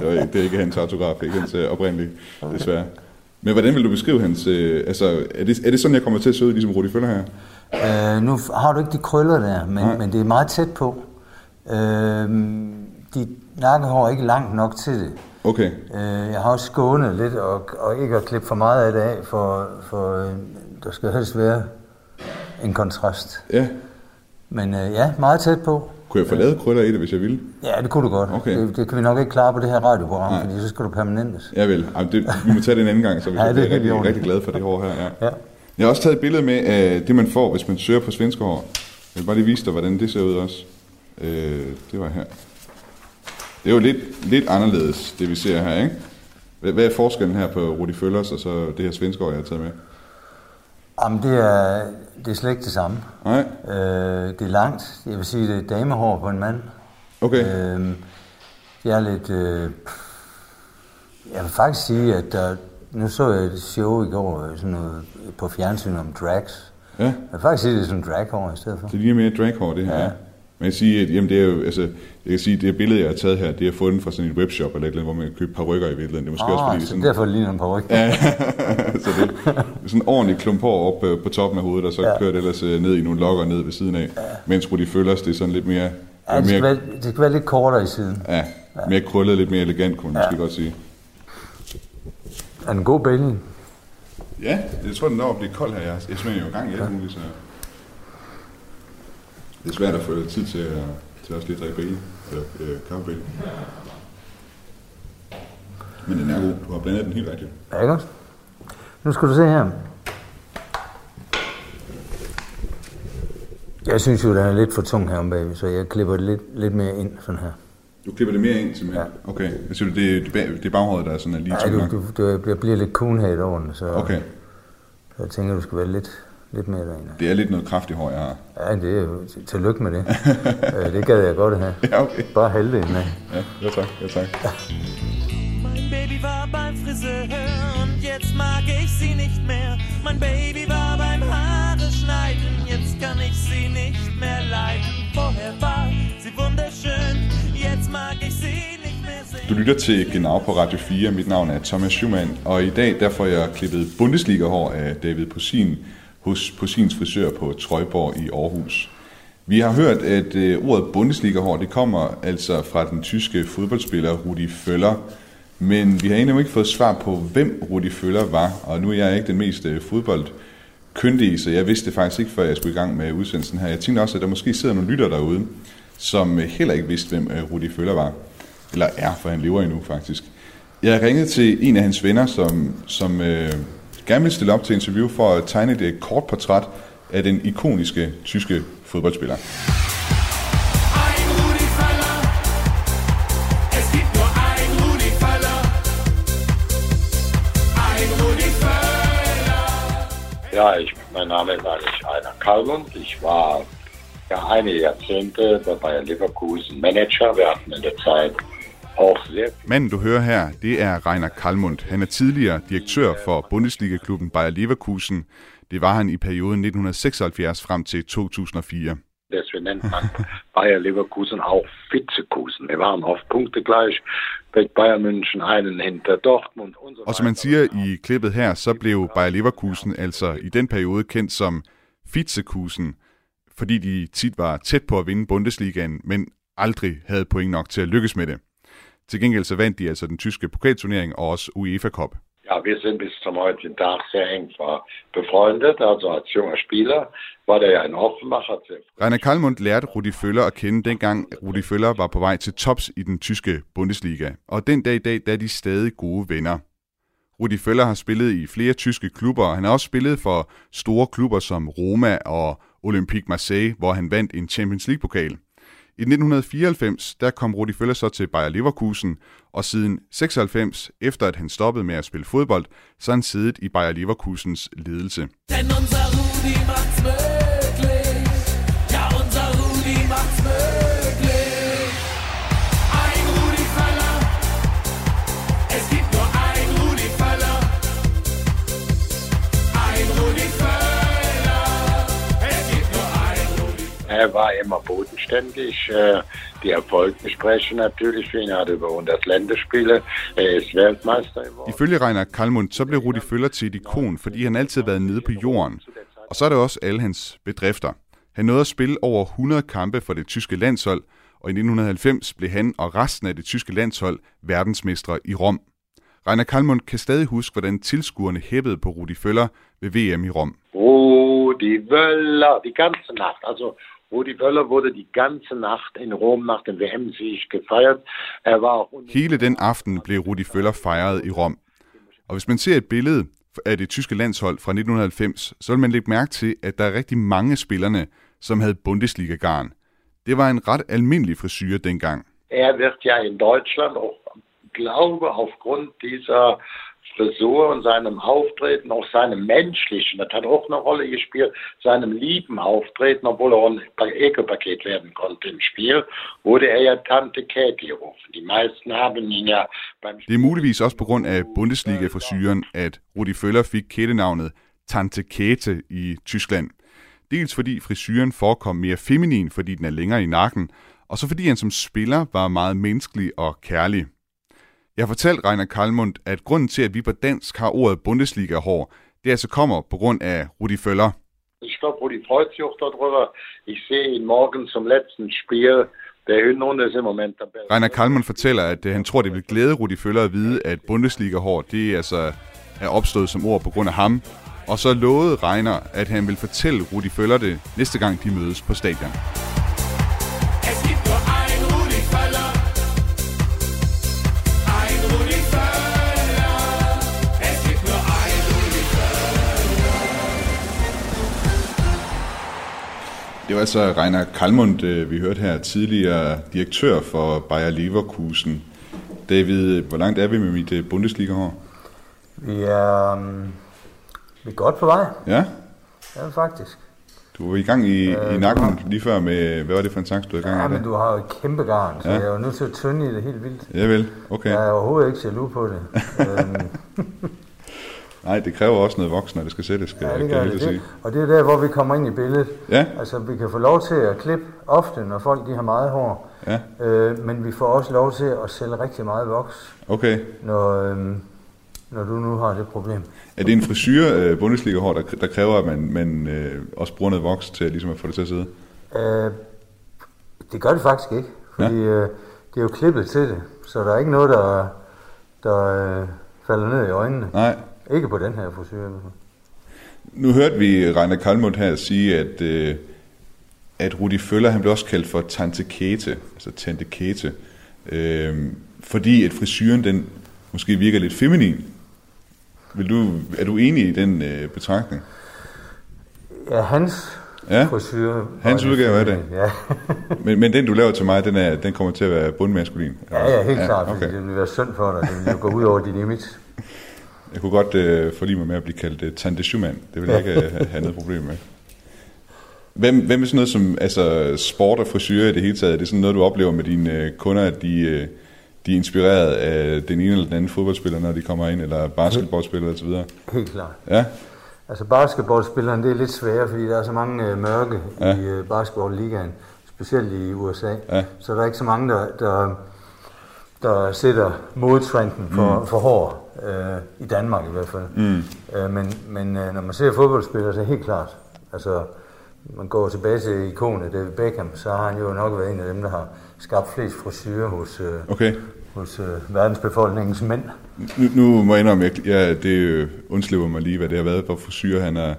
Speaker 3: Det, var, det er ikke hans autograf, det er ikke hans øh, oprindelige, desværre. Men hvordan vil du beskrive hans... Øh, altså, er det, er det sådan, jeg kommer til at se ud, ligesom Rudi Føller
Speaker 4: her? Øh, nu har du ikke de krøller der, men, men det er meget tæt på. Øh, dit nakkehår er ikke langt nok til det.
Speaker 3: Okay.
Speaker 4: Øh, jeg har også skånet lidt, og, og ikke at klippe for meget af det af, for, for øh, der skal helst være en kontrast.
Speaker 3: Ja.
Speaker 4: Men øh, ja, meget tæt på.
Speaker 3: Kunne jeg få lavet krøller i det, hvis jeg ville?
Speaker 4: Ja, det kunne du godt.
Speaker 3: Okay.
Speaker 4: Det, det kan vi nok ikke klare på det her radioprogram, Nej. fordi så skal du permanentes.
Speaker 3: Jeg vil. Jamen, det, vi må tage det en anden gang, så vi (laughs) ja, det er rigtig, rigtig glad for det hår her. Ja.
Speaker 4: ja.
Speaker 3: Jeg har også taget et billede med af det, man får, hvis man søger på svenske hår. Jeg vil bare lige vise dig, hvordan det ser ud også. Øh, det var her. Det er jo lidt, lidt anderledes, det vi ser her, ikke? Hvad er forskellen her på Rudi Føllers og så det her svenske hår, jeg har taget med?
Speaker 4: Jamen, det er, det er slet ikke det samme.
Speaker 3: Nej.
Speaker 4: Øh, det er langt. Jeg vil sige, det er damehår på en mand.
Speaker 3: Okay.
Speaker 4: Øh, det er lidt... Øh, jeg vil faktisk sige, at der, nu så jeg et show i går sådan noget, på fjernsyn om drags.
Speaker 3: Ja. Jeg
Speaker 4: vil faktisk sige, at det er sådan draghår i stedet for.
Speaker 3: Det ligner mere draghår, det her. Ja. Men jeg sige, at jamen, det er jo, altså, jeg kan sige, det billede, jeg har taget her, det er fundet fra sådan en webshop eller et eller andet, hvor man kan købe par rykker i virkeligheden. Det er måske
Speaker 4: oh,
Speaker 3: også fordi,
Speaker 4: så
Speaker 3: sådan,
Speaker 4: derfor ligner en par rykker.
Speaker 3: ja, (laughs) så det er sådan en ordentlig klump hår op øh, på toppen af hovedet, og så ja. kører det ellers øh, ned i nogle lokker ned ved siden af. Ja. Mens de føler det er sådan lidt mere...
Speaker 4: Ja, det skal, mere, være, det skal være lidt kortere i siden.
Speaker 3: Ja, mere krøllet, lidt mere elegant, kunne man ja. måske godt sige.
Speaker 4: Er den god bælling?
Speaker 3: Ja, jeg tror, den når at blive kold her. Jeg, jeg smager jo i gang i alt muligt, så... Det er svært at få tid til at til også lige at drikke baby, eller øh, kaffebaby. Men den er god. Du har blandet den helt rigtigt.
Speaker 4: Ja, ikke også? Nu skal du se her. Jeg synes jo, den er lidt for tung her om bagved, så jeg klipper det lidt, lidt mere ind sådan her.
Speaker 3: Du klipper det mere ind simpelthen? Ja. Okay. Jeg synes, det, det, det er baghåret, der er sådan er lige
Speaker 4: ja, du, du, du, bliver lidt coonhead over den, så,
Speaker 3: okay.
Speaker 4: så jeg tænker, du skal være lidt, lidt mere derinde.
Speaker 3: Det er lidt noget kraftigt hår, jeg har.
Speaker 4: Ja, det er jo tillykke med det. Øh, det gad jeg godt have. (laughs)
Speaker 3: Ja, okay.
Speaker 4: Bare halvdelen af.
Speaker 3: Ja, ja tak, ja tak.
Speaker 8: Mein Baby war beim Friseur und jetzt mag ich sie nicht mehr. Mein Baby war beim Haare schneiden, jetzt kann ich sie nicht mehr leiden. Vorher war sie wunderschön, jetzt mag ich sie nicht mehr sehen.
Speaker 3: Du lytter til Genau på Radio 4. Mit navn er Thomas Schumann, og i dag der får jeg klippet Bundesliga-hår af David Posin hos sin frisør på Trøjborg i Aarhus. Vi har hørt, at øh, ordet Bundesliga-hår, det kommer altså fra den tyske fodboldspiller Rudi Völler, men vi har endnu ikke fået svar på, hvem Rudi Völler var, og nu er jeg ikke den mest øh, fodboldkyndige, så jeg vidste det faktisk ikke, før jeg skulle i gang med udsendelsen her. Jeg tænkte også, at der måske sidder nogle lytter derude, som øh, heller ikke vidste, hvem øh, Rudi Völler var. Eller er, for han lever endnu faktisk. Jeg ringede til en af hans venner, som, som øh, gerne vil stille op til interview for at tegne et kort portræt af den ikoniske tyske fodboldspiller.
Speaker 9: Ja, ich, mein Name ist eigentlich Rainer Kalmund. Ich war ja einige Jahrzehnte bei Bayer Leverkusen Manager. Wir hatten in der Zeit
Speaker 3: Manden, du hører her, det er Rainer Kalmund. Han er tidligere direktør for Bundesliga-klubben Bayer Leverkusen. Det var han i perioden 1976 frem til 2004.
Speaker 9: Deswegen nennt man Bayer Leverkusen auch Vizekusen. Wir waren oft punktegleich mit Bayern München einen hinter Dortmund und so
Speaker 3: Og som man siger i klippet her, så blev Bayer Leverkusen altså i den periode kendt som Vizekusen, fordi de tit var tæt på at vinde Bundesligaen, men aldrig havde point nok til at lykkes med det. Til gengæld så vandt de altså den tyske pokalturnering og også UEFA Cup.
Speaker 9: Ja, wir sind bis zum heutigen Tag sehr eng befreundet. Also als junger Spieler war der ja ein Offenbacher.
Speaker 3: Rainer Kalmund lærte Rudi Völler at kende dengang Rudi Völler var på vej til tops i den tyske Bundesliga. Og den dag i dag, der er de stadig gode venner. Rudi Völler har spillet i flere tyske klubber, og han har også spillet for store klubber som Roma og Olympique Marseille, hvor han vandt en Champions League-pokal. I 1994 der kom Rudi Völler så til Bayer Leverkusen, og siden 96, efter at han stoppede med at spille fodbold, så han siddet i Bayer Leverkusens ledelse.
Speaker 8: Den unser Rudi
Speaker 9: Er war immer bodenständig. Die Erfolge sprechen natürlich für ihn. Hat über 100 Länderspiele. Er ist Weltmeister geworden.
Speaker 3: Ifølge Rainer Kalmund, så blev Rudi Völler til et ikon, fordi han altid været nede på jorden. Og så er det også alle hans bedrifter. Han nåede at spille over 100 kampe for det tyske landshold, og i 1990 blev han og resten af det tyske landshold verdensmestre i Rom. Rainer Kalmund kan stadig huske, hvordan tilskuerne hæppede på Rudi Völler ved VM i Rom.
Speaker 9: Rudi Völler, die ganze Nacht. Also Rudi Völler wurde die ganze Nacht in Rom nach dem WM-Sieg gefeiert. Er war auch
Speaker 3: Hele den aften blev Rudi Völler fejret i Rom. Og hvis man ser et billede af det tyske landshold fra 1990, så vil man lægge mærke til, at der er rigtig mange spillerne, som havde Bundesliga-garn. Det var en ret almindelig frisyr dengang.
Speaker 9: Er wird ja in Deutschland auch, glaube aufgrund dieser Frisur und seinem Auftreten, auch seinem menschlichen, das hat auch eine Rolle gespielt, seinem lieben Auftreten, obwohl er auch ein Ekelpaket werden konnte im Spiel, wurde er ja Tante Käthe gerufen. Die meisten haben ihn ja beim
Speaker 3: Det er muligvis også på grund af Bundesliga-frisyren, at Rudi Føller fik kælenavnet Tante Käthe i Tyskland. Dels fordi frisyren forekom mere feminin, fordi den er længere i nakken, og så fordi han som spiller var meget menneskelig og kærlig. Jeg har fortalt Rainer Kalmund, at grunden til, at vi på dansk har ordet Bundesliga-hår, det altså kommer på grund af Rudi Völler.
Speaker 9: Ich glaube, Rudi freut sich auch darüber. Ich sehe ihn morgen zum letzten Spiel. Der Hinrunde ist im Moment Tabelle.
Speaker 3: Rainer Kalmund fortæller, at øh, han tror, det vil glæde Rudi Völler at vide, at Bundesliga-hår, det er altså er opstået som ord på grund af ham. Og så lovede Rainer, at han vil fortælle Rudi Völler det næste gang, de mødes på stadion. Det var altså Rainer Kalmund, øh, vi hørte her, tidligere direktør for Bayer Leverkusen. David, hvor langt er vi med mit øh, Bundesliga-hår?
Speaker 4: Vi er, um, vi er godt på vej.
Speaker 3: Ja,
Speaker 4: Ja, faktisk.
Speaker 3: du var i gang i,
Speaker 4: Øh,
Speaker 3: i nakken lige før med, hvad var det for en sang, du var i gang
Speaker 4: Ja,
Speaker 3: med?
Speaker 4: men du har jo et kæmpe garn, så
Speaker 3: Ja.
Speaker 4: ja. jeg er jo nødt til at tynde i det helt vildt.
Speaker 3: Ja vel, okay.
Speaker 4: Jeg er overhovedet ikke jaloux på det. (laughs) øhm,
Speaker 3: Nej, det kræver også noget voksen, når det skal sættes, skal,
Speaker 4: Ja, det
Speaker 3: kan jeg
Speaker 4: det.
Speaker 3: sige.
Speaker 4: Og det er der, hvor vi kommer ind i billedet.
Speaker 3: Ja.
Speaker 4: Altså, vi kan få lov til at klippe ofte, når folk de har meget hår.
Speaker 3: Ja.
Speaker 4: Øh, men vi får også lov til at sælge rigtig meget voks,
Speaker 3: Okay.
Speaker 4: når, øhm, når du nu har det problem.
Speaker 3: Er det en frisyr, øh, Bundesliga-hår, der, der kræver, at man, man øh, også bruger noget voks til at, ligesom at få det til at sidde?
Speaker 4: Øh, det gør det faktisk ikke, fordi ja. øh, det er jo klippet til det, så der er ikke noget, der, der øh, falder ned i øjnene.
Speaker 3: Nej.
Speaker 4: Ikke på den her frisyr.
Speaker 3: Nu hørte vi Rainer Kalmund her sige, at, øh, at Rudi Føller, han blev også kaldt for Tante Kete, altså Tante Kete, øh, fordi at frisyren, den måske virker lidt feminin. Vil du, er du enig i den øh, betragtning?
Speaker 4: Ja, hans
Speaker 3: Ja,
Speaker 4: frisyr.
Speaker 3: hans udgave af det.
Speaker 4: Ja. (laughs)
Speaker 3: Men, men den, du laver til mig, den, er, den kommer til at være bundmaskulin.
Speaker 4: ja, ja, helt klart, fordi
Speaker 3: Okay.
Speaker 4: det vil være synd for dig. Det vil jo gå ud over dit image. (laughs)
Speaker 3: Jeg kunne godt øh, forlige mig med at blive kaldt øh, Tante Schumann. Det vil jeg ikke øh, have noget problem med. Hvem, hvem er sådan noget som altså, sport og frisyrer i det hele taget? Er det sådan noget, du oplever med dine øh, kunder, at de, øh, de er inspireret af den ene eller den anden fodboldspiller, når de kommer ind, eller basketballspillere osv.?
Speaker 4: Helt klart.
Speaker 3: Ja,
Speaker 4: Altså basketballspillerne, det er lidt sværere, fordi der er så mange øh, mørke
Speaker 3: Ja.
Speaker 4: i øh, basketballligaen, specielt i USA.
Speaker 3: Ja.
Speaker 4: Så der er ikke så mange, der, der, der sætter modtrenden for, mm. for hår, øh, i Danmark i hvert fald.
Speaker 3: Mm.
Speaker 4: Øh, men men øh, når man ser fodboldspillere, så er det helt klart. Altså, man går tilbage til ikonet David Beckham, så har han jo nok været en af dem, der har skabt flest frisyrer hos, øh,
Speaker 3: okay.
Speaker 4: hos øh, verdensbefolkningens mænd.
Speaker 3: Nu, nu må jeg indrømme, at ja, det undslipper mig lige, hvad det har været for frisyrer, han har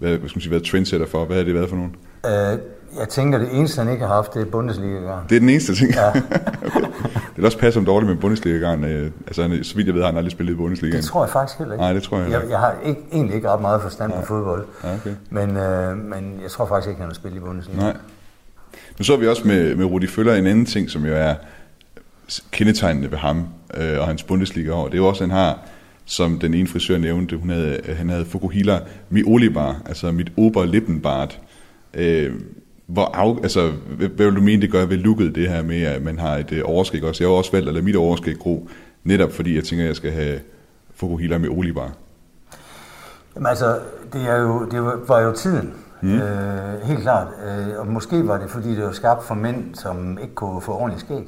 Speaker 3: været, hvad skal man sige, været trendsetter for. Hvad har det været for nogen?
Speaker 4: Øh, jeg tænker, det eneste, han ikke har haft, det er Bundesliga-garn.
Speaker 3: Det er den eneste ting.
Speaker 4: Ja. (laughs)
Speaker 3: okay. Det vil også passe om dårligt med Bundesliga-garn. øh, Altså, han- så vidt jeg ved, har han aldrig spillet i Bundesliga.
Speaker 4: Det tror jeg faktisk heller ikke.
Speaker 3: Nej, det tror jeg heller
Speaker 4: Jeg,
Speaker 3: ikke.
Speaker 4: jeg har ikke, egentlig ikke ret meget forstand på fodbold,
Speaker 3: Ja, okay.
Speaker 4: men, øh, men jeg tror faktisk ikke, han har spillet i Bundesliga.
Speaker 3: Nej. Nu så vi også med, med Rudi Føller en anden ting, som jo er kendetegnende ved ham øh, og hans Bundesliga-år. Det er jo også, at han har, som den ene frisør nævnte, hun havde, han havde Fukuhila mi Olibar, altså mit Oberlippenbart. Øh, hvor af, altså, hvad, hvad vil du mene, det gør ved looket, det her med, at man har et øh, overskæg også? Jeg har også valgt at lade mit overskæg gro, netop fordi jeg tænker, at jeg skal have Fukuhila mi Olibar.
Speaker 4: Jamen altså, det, er jo, det var- var jo tiden, mm. øh, helt klart. Øh, og måske var det, fordi det var skabt for mænd, som ikke kunne få ordentligt skæg.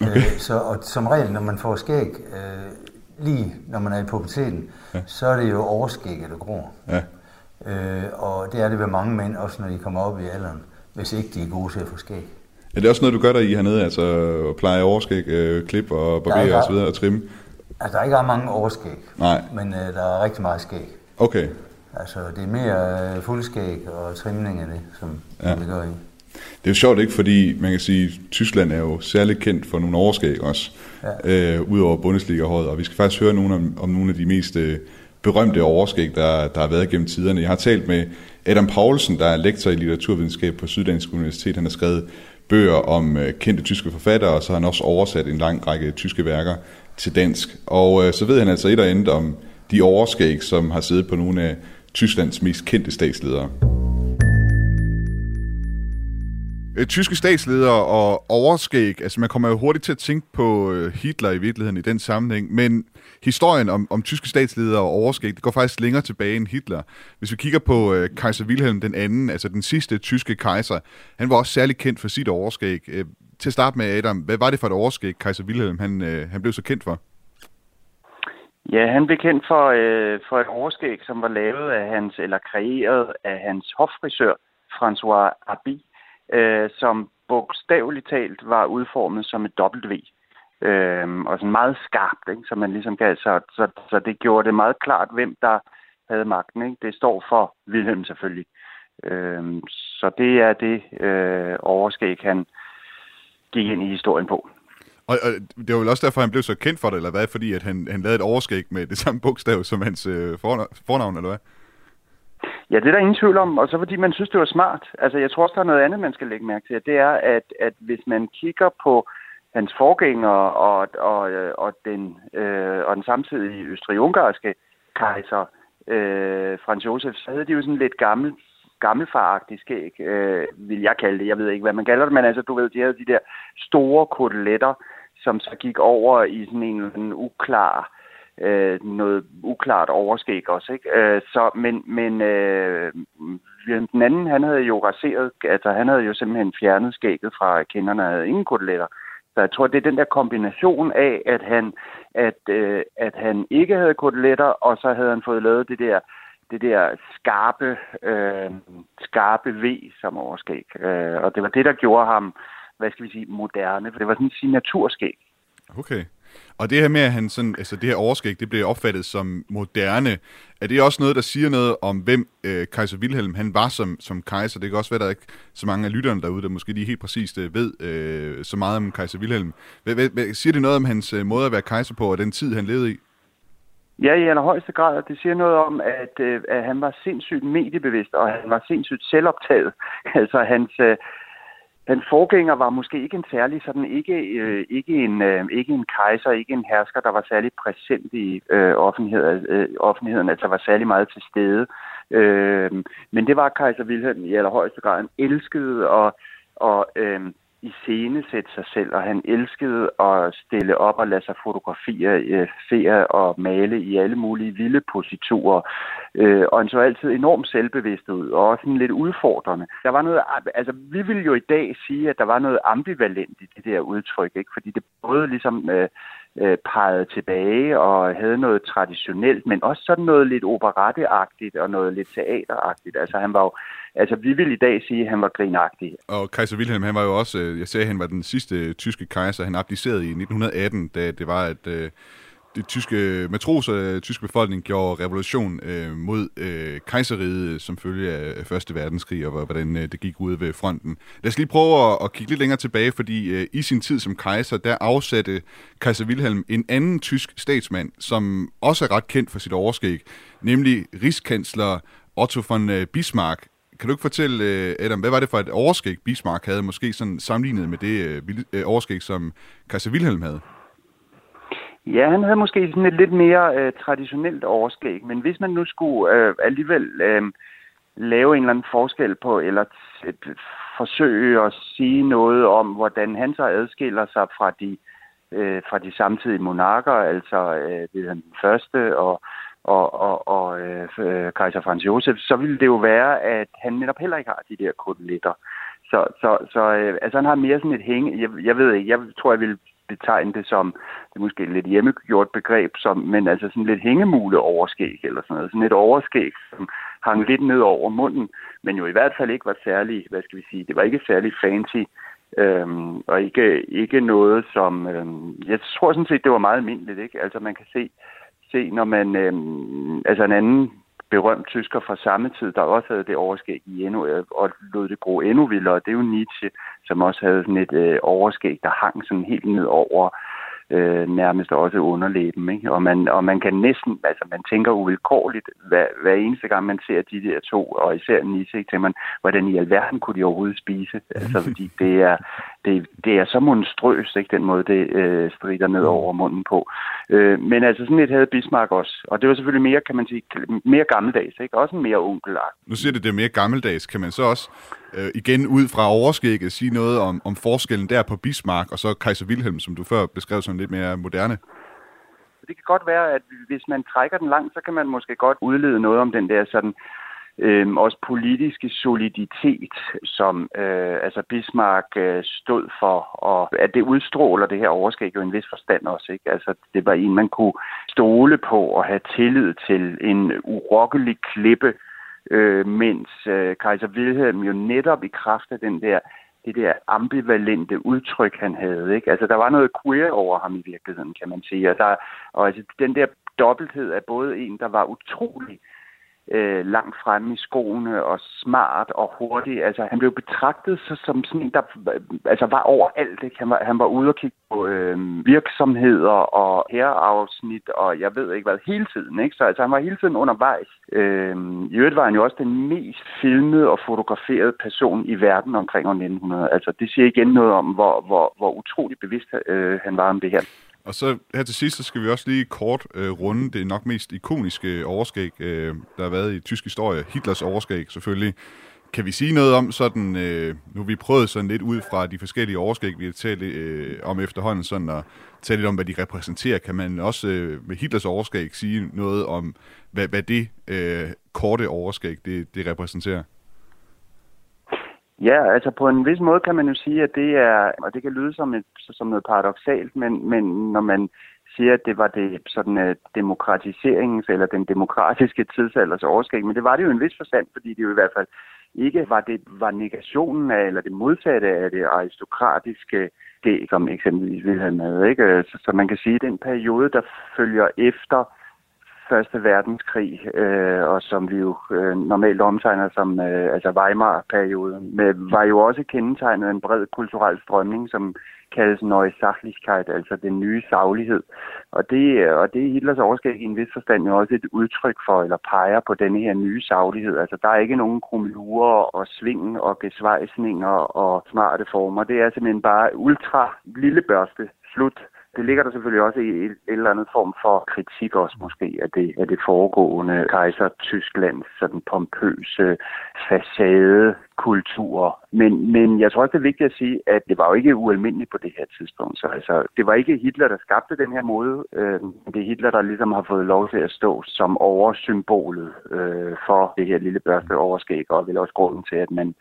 Speaker 4: Okay. Øh, så, og som regel, når man får skæg, øh, lige når man er i puberteten, ja. så er det jo overskægget, der gror.
Speaker 3: Ja.
Speaker 4: Øh, og det er det ved mange mænd, også når de kommer op i alderen, hvis ikke de er gode til at få skæg.
Speaker 3: Er det også noget, du gør der i hernede, altså at pleje overskæg, øh, klip og
Speaker 4: er
Speaker 3: barbere og så videre og trimme?
Speaker 4: Altså, der er ikke ret mange overskæg,
Speaker 3: Nej.
Speaker 4: men øh, der er rigtig meget skæg.
Speaker 3: Okay.
Speaker 4: Altså, det er mere øh, fuldskæg og trimning af det, som, ja. Vi gør i.
Speaker 3: Det er jo sjovt ikke, fordi man kan sige, at Tyskland er jo særligt kendt for nogle overskæg også, ja. øh, udover Bundesliga-holdet. Og vi skal faktisk høre nogle om, om nogle af de mest øh, berømte overskæg, der, der har været gennem tiderne. Jeg har talt med Adam Paulsen, der er lektor i litteraturvidenskab på Syddansk Universitet. Han har skrevet bøger om øh, kendte tyske forfattere, og så har han også oversat en lang række tyske værker til dansk. Og øh, så ved han altså et og andet om de overskæg, som har siddet på nogle af Tysklands mest kendte statsledere. Øh, Tyske statsledere og overskæg, altså man kommer jo hurtigt til at tænke på øh, Hitler i virkeligheden i den sammenhæng, men historien om, om tyske statsledere og overskæg, det går faktisk længere tilbage end Hitler. Hvis vi kigger på øh, kejser Wilhelm den anden, altså den sidste tyske kejser, han var også særlig kendt for sit overskæg. Øh, til at starte med, Adam, hvad var det for et overskæg, kejser Wilhelm han, øh, han blev så kendt for?
Speaker 10: Ja, han blev kendt for, øh, for et overskæg, som var lavet af hans, eller kreeret af hans hoffrisør, François Abi, øh, som bogstaveligt talt var udformet som et W. Øh, og sådan meget skarpt, ikke? så man ligesom kan, så, så, så det gjorde det meget klart, hvem der havde magten. Ikke? Det står for Wilhelm selvfølgelig. Øh, så det er det øh, overskæg, han gik ind i historien på.
Speaker 3: Og, og det var vel også derfor, han blev så kendt for det, eller hvad? Fordi at han, han lavede et overskæg med det samme bogstav som hans øh, fornavn, eller hvad?
Speaker 10: Ja, det er der ingen tvivl om, og så fordi man synes, det var smart. Altså, jeg tror også, der er noget andet, man skal lægge mærke til. Det er, at, at hvis man kigger på hans forgænger og, og, og, den, øh, og den samtidige østrig-ungarske kejser, øh, Franz Josef, så havde de jo sådan lidt gammel, gammelfaragtigt skæg, øh, vil jeg kalde det. Jeg ved ikke, hvad man kalder det, men altså, du ved, de havde de der store koteletter, som så gik over i sådan en en uklar øh, noget uklart overskæg også. Ikke? Øh, så, men men øh, den anden, han havde jo raseret, altså han havde jo simpelthen fjernet skægget fra kinderne, havde ingen koteletter. Så jeg tror, det er den der kombination af, at han, at, øh, at han ikke havde koteletter, og så havde han fået lavet det der det der skarpe, øh, skarpe V som overskæg. Øh, og det var det, der gjorde ham, hvad skal vi sige, moderne, for det var sådan en signaturskæg.
Speaker 3: Okay. Og det her med, at han sådan, altså det her overskæg, det blev opfattet som moderne, er det også noget, der siger noget om, hvem øh, kejser Wilhelm han var som, som kejser? Det kan også være, at der er ikke så mange af lytterne derude, der måske lige helt præcist øh, ved øh, så meget om kejser Wilhelm. Hvad, hvad, siger det noget om hans øh, måde at være kejser på, og den tid, han levede i?
Speaker 10: Ja, i allerhøjeste grad. Det siger noget om, at, øh, at han var sindssygt mediebevidst, og han var sindssygt selvoptaget. (laughs) altså hans, øh, hans forgænger var måske ikke en særlig sådan, ikke, øh, ikke, en, øh, ikke en kejser, ikke en hersker, der var særlig præsent i øh, offentlighed, øh, offentligheden, altså var særlig meget til stede. Øh, men det var kejser Wilhelm i allerhøjeste grad. Han elskede og, og øh, i scene sætte sig selv, og han elskede at stille op og lade sig fotografere, øh, og male i alle mulige vilde positurer. Øh, og han så altid enormt selvbevidst ud, og også sådan lidt udfordrende. Der var noget, altså vi vil jo i dag sige, at der var noget ambivalent i det der udtryk, ikke? fordi det både ligesom øh, øh, pegede tilbage og havde noget traditionelt, men også sådan noget lidt operetteagtigt og noget lidt teateragtigt. Altså han var jo, altså vi vil i dag sige, at han var grinagtig.
Speaker 3: Og kejser Wilhelm, han var jo også, øh, jeg sagde, at han var den sidste tyske kejser. Han abdicerede i 1918, da det var, at øh, det tyske matroser, øh, tyske befolkning gjorde revolution øh, mod øh, kejseriet som følge af Første Verdenskrig, og hvordan øh, det gik ud ved fronten. Lad os lige prøve at, at kigge lidt længere tilbage, fordi øh, i sin tid som kejser, der afsatte kejser Wilhelm en anden tysk statsmand, som også er ret kendt for sit overskæg, nemlig rigskansler Otto von øh, Bismarck. Kan du ikke fortælle, øh, Adam, hvad var det for et overskæg, Bismarck havde, måske sådan sammenlignet med det øh, overskæg, som kejser Wilhelm havde?
Speaker 10: Ja, han havde måske sådan et lidt mere øh, traditionelt overskæg, men hvis man nu skulle øh, alligevel øh, lave en eller anden forskel på, eller et, forsøge at sige noget om, hvordan han så adskiller sig fra de, øh, fra de samtidige monarker, altså øh, det den første og, og, og, og øh, kejser Franz Josef, så ville det jo være, at han netop heller ikke har de der koteletter. Så, så, så øh, altså han har mere sådan et hænge, jeg, jeg ved ikke, jeg tror, jeg ville betegne det som, det er måske lidt hjemmegjort begreb, som, men altså sådan lidt hængemule overskæg eller sådan noget. Sådan et overskæg, som hang lidt ned over munden, men jo i hvert fald ikke var særlig, hvad skal vi sige, det var ikke særlig fancy, øhm, og ikke, ikke noget som, øhm, jeg tror sådan set, det var meget almindeligt, ikke? Altså man kan se, se når man, øhm, altså en anden berømt tysker fra samme tid, der også havde det overskæg i endnu, øh, og lod det gro endnu vildere. Det er jo Nietzsche, som også havde sådan et øh, overskæg, der hang sådan helt ned over øh, nærmest også underlæben. Ikke? Og, man, og man kan næsten, altså man tænker uvilkårligt, hver, hver eneste gang man ser de der to, og især Nietzsche, tænker man, hvordan i alverden kunne de overhovedet spise? Altså fordi det er, det, det er så monstrøst, ikke, den måde det øh, strider ned over munden på. Øh, men altså sådan et havde Bismarck også, og det var selvfølgelig mere, kan man sige, mere gammeldags, ikke? også mere onkelagt.
Speaker 3: Nu siger det, det er mere gammeldags, kan man så også øh, igen ud fra overskægget sige noget om, om forskellen der på Bismarck og så Kaiser Wilhelm, som du før beskrev som lidt mere moderne?
Speaker 10: Det kan godt være, at hvis man trækker den langt, så kan man måske godt udlede noget om den der sådan øh, også politiske soliditet, som øh, altså Bismarck øh, stod for, og at det udstråler det her overskæg jo en vis forstand også. Ikke? Altså, det var en, man kunne stole på og have tillid til en urokkelig klippe, øh, mens øh, kejser Wilhelm jo netop i kraft af den der det der ambivalente udtryk, han havde. Ikke? Altså, der var noget queer over ham i virkeligheden, kan man sige. Og, der, og altså, den der dobbelthed af både en, der var utrolig øh, langt fremme i skoene og smart og hurtig. Altså, han blev betragtet så, som sådan en, der altså, var overalt. Ikke? Han, var, han var ude og kigge på øh, virksomheder og herreafsnit og jeg ved ikke hvad, hele tiden. Ikke? Så altså, han var hele tiden undervejs. Øh, I øvrigt var han jo også den mest filmede og fotograferede person i verden omkring år 1900. Altså, det siger igen noget om, hvor, hvor, hvor utrolig bevidst øh, han var om det her.
Speaker 3: Og så her til sidst, så skal vi også lige kort øh, runde det nok mest ikoniske overskæg, øh, der har været i tysk historie. Hitlers overskæg selvfølgelig. Kan vi sige noget om sådan, øh, nu har vi prøvet sådan lidt ud fra de forskellige overskæg, vi har talt øh, om efterhånden, sådan at tale lidt om, hvad de repræsenterer. Kan man også øh, med Hitlers overskæg sige noget om, hvad, hvad det øh, korte overskæg, det, det repræsenterer?
Speaker 10: Ja, altså på en vis måde kan man jo sige, at det er, og det kan lyde som, et, som noget paradoxalt, men, men når man siger, at det var det sådan uh, demokratiseringens eller den demokratiske tidsalders overskæg, men det var det jo en vis forstand, fordi det jo i hvert fald ikke var det var negationen af, eller det modsatte af det aristokratiske det, som eksempelvis Wilhelm havde, ikke? Så, så man kan sige, at den periode, der følger efter Første Verdenskrig, øh, og som vi jo øh, normalt omtegner som øh, altså Weimar-perioden, med, var jo også kendetegnet af en bred kulturel strømning, som kaldes Neue Sachlichkeit, altså den nye saglighed. Og det, og det er Hitlers overskæg i en vis forstand jo også et udtryk for, eller peger på denne her nye saglighed. Altså der er ikke nogen krumlurer og sving og gesvejsninger og smarte former. Det er simpelthen bare ultra lille børste slut det ligger der selvfølgelig også i et eller andet form for kritik også måske af det, af det foregående kejser Tysklands sådan pompøse facade kultur. Men, men jeg tror også, det er vigtigt at sige, at det var jo ikke ualmindeligt på det her tidspunkt. Så altså, det var ikke Hitler, der skabte den her måde. Øh, det er Hitler, der ligesom har fået lov til at stå som oversymbolet øh, for det her lille børste overskæg, og vel også grunden til, at man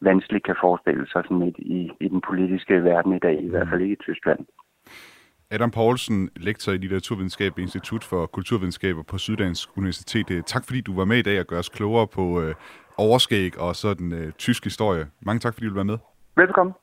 Speaker 10: vanskeligt kan forestille sig sådan et i, i den politiske verden i dag, i hvert fald ikke i Tyskland.
Speaker 3: Adam Poulsen, lektor i Litteraturvidenskab ved Institut for Kulturvidenskaber på Syddansk Universitet. Tak fordi du var med i dag og gør os klogere på øh, overskæg og sådan øh, tysk historie. Mange tak fordi du var med.
Speaker 10: Velkommen.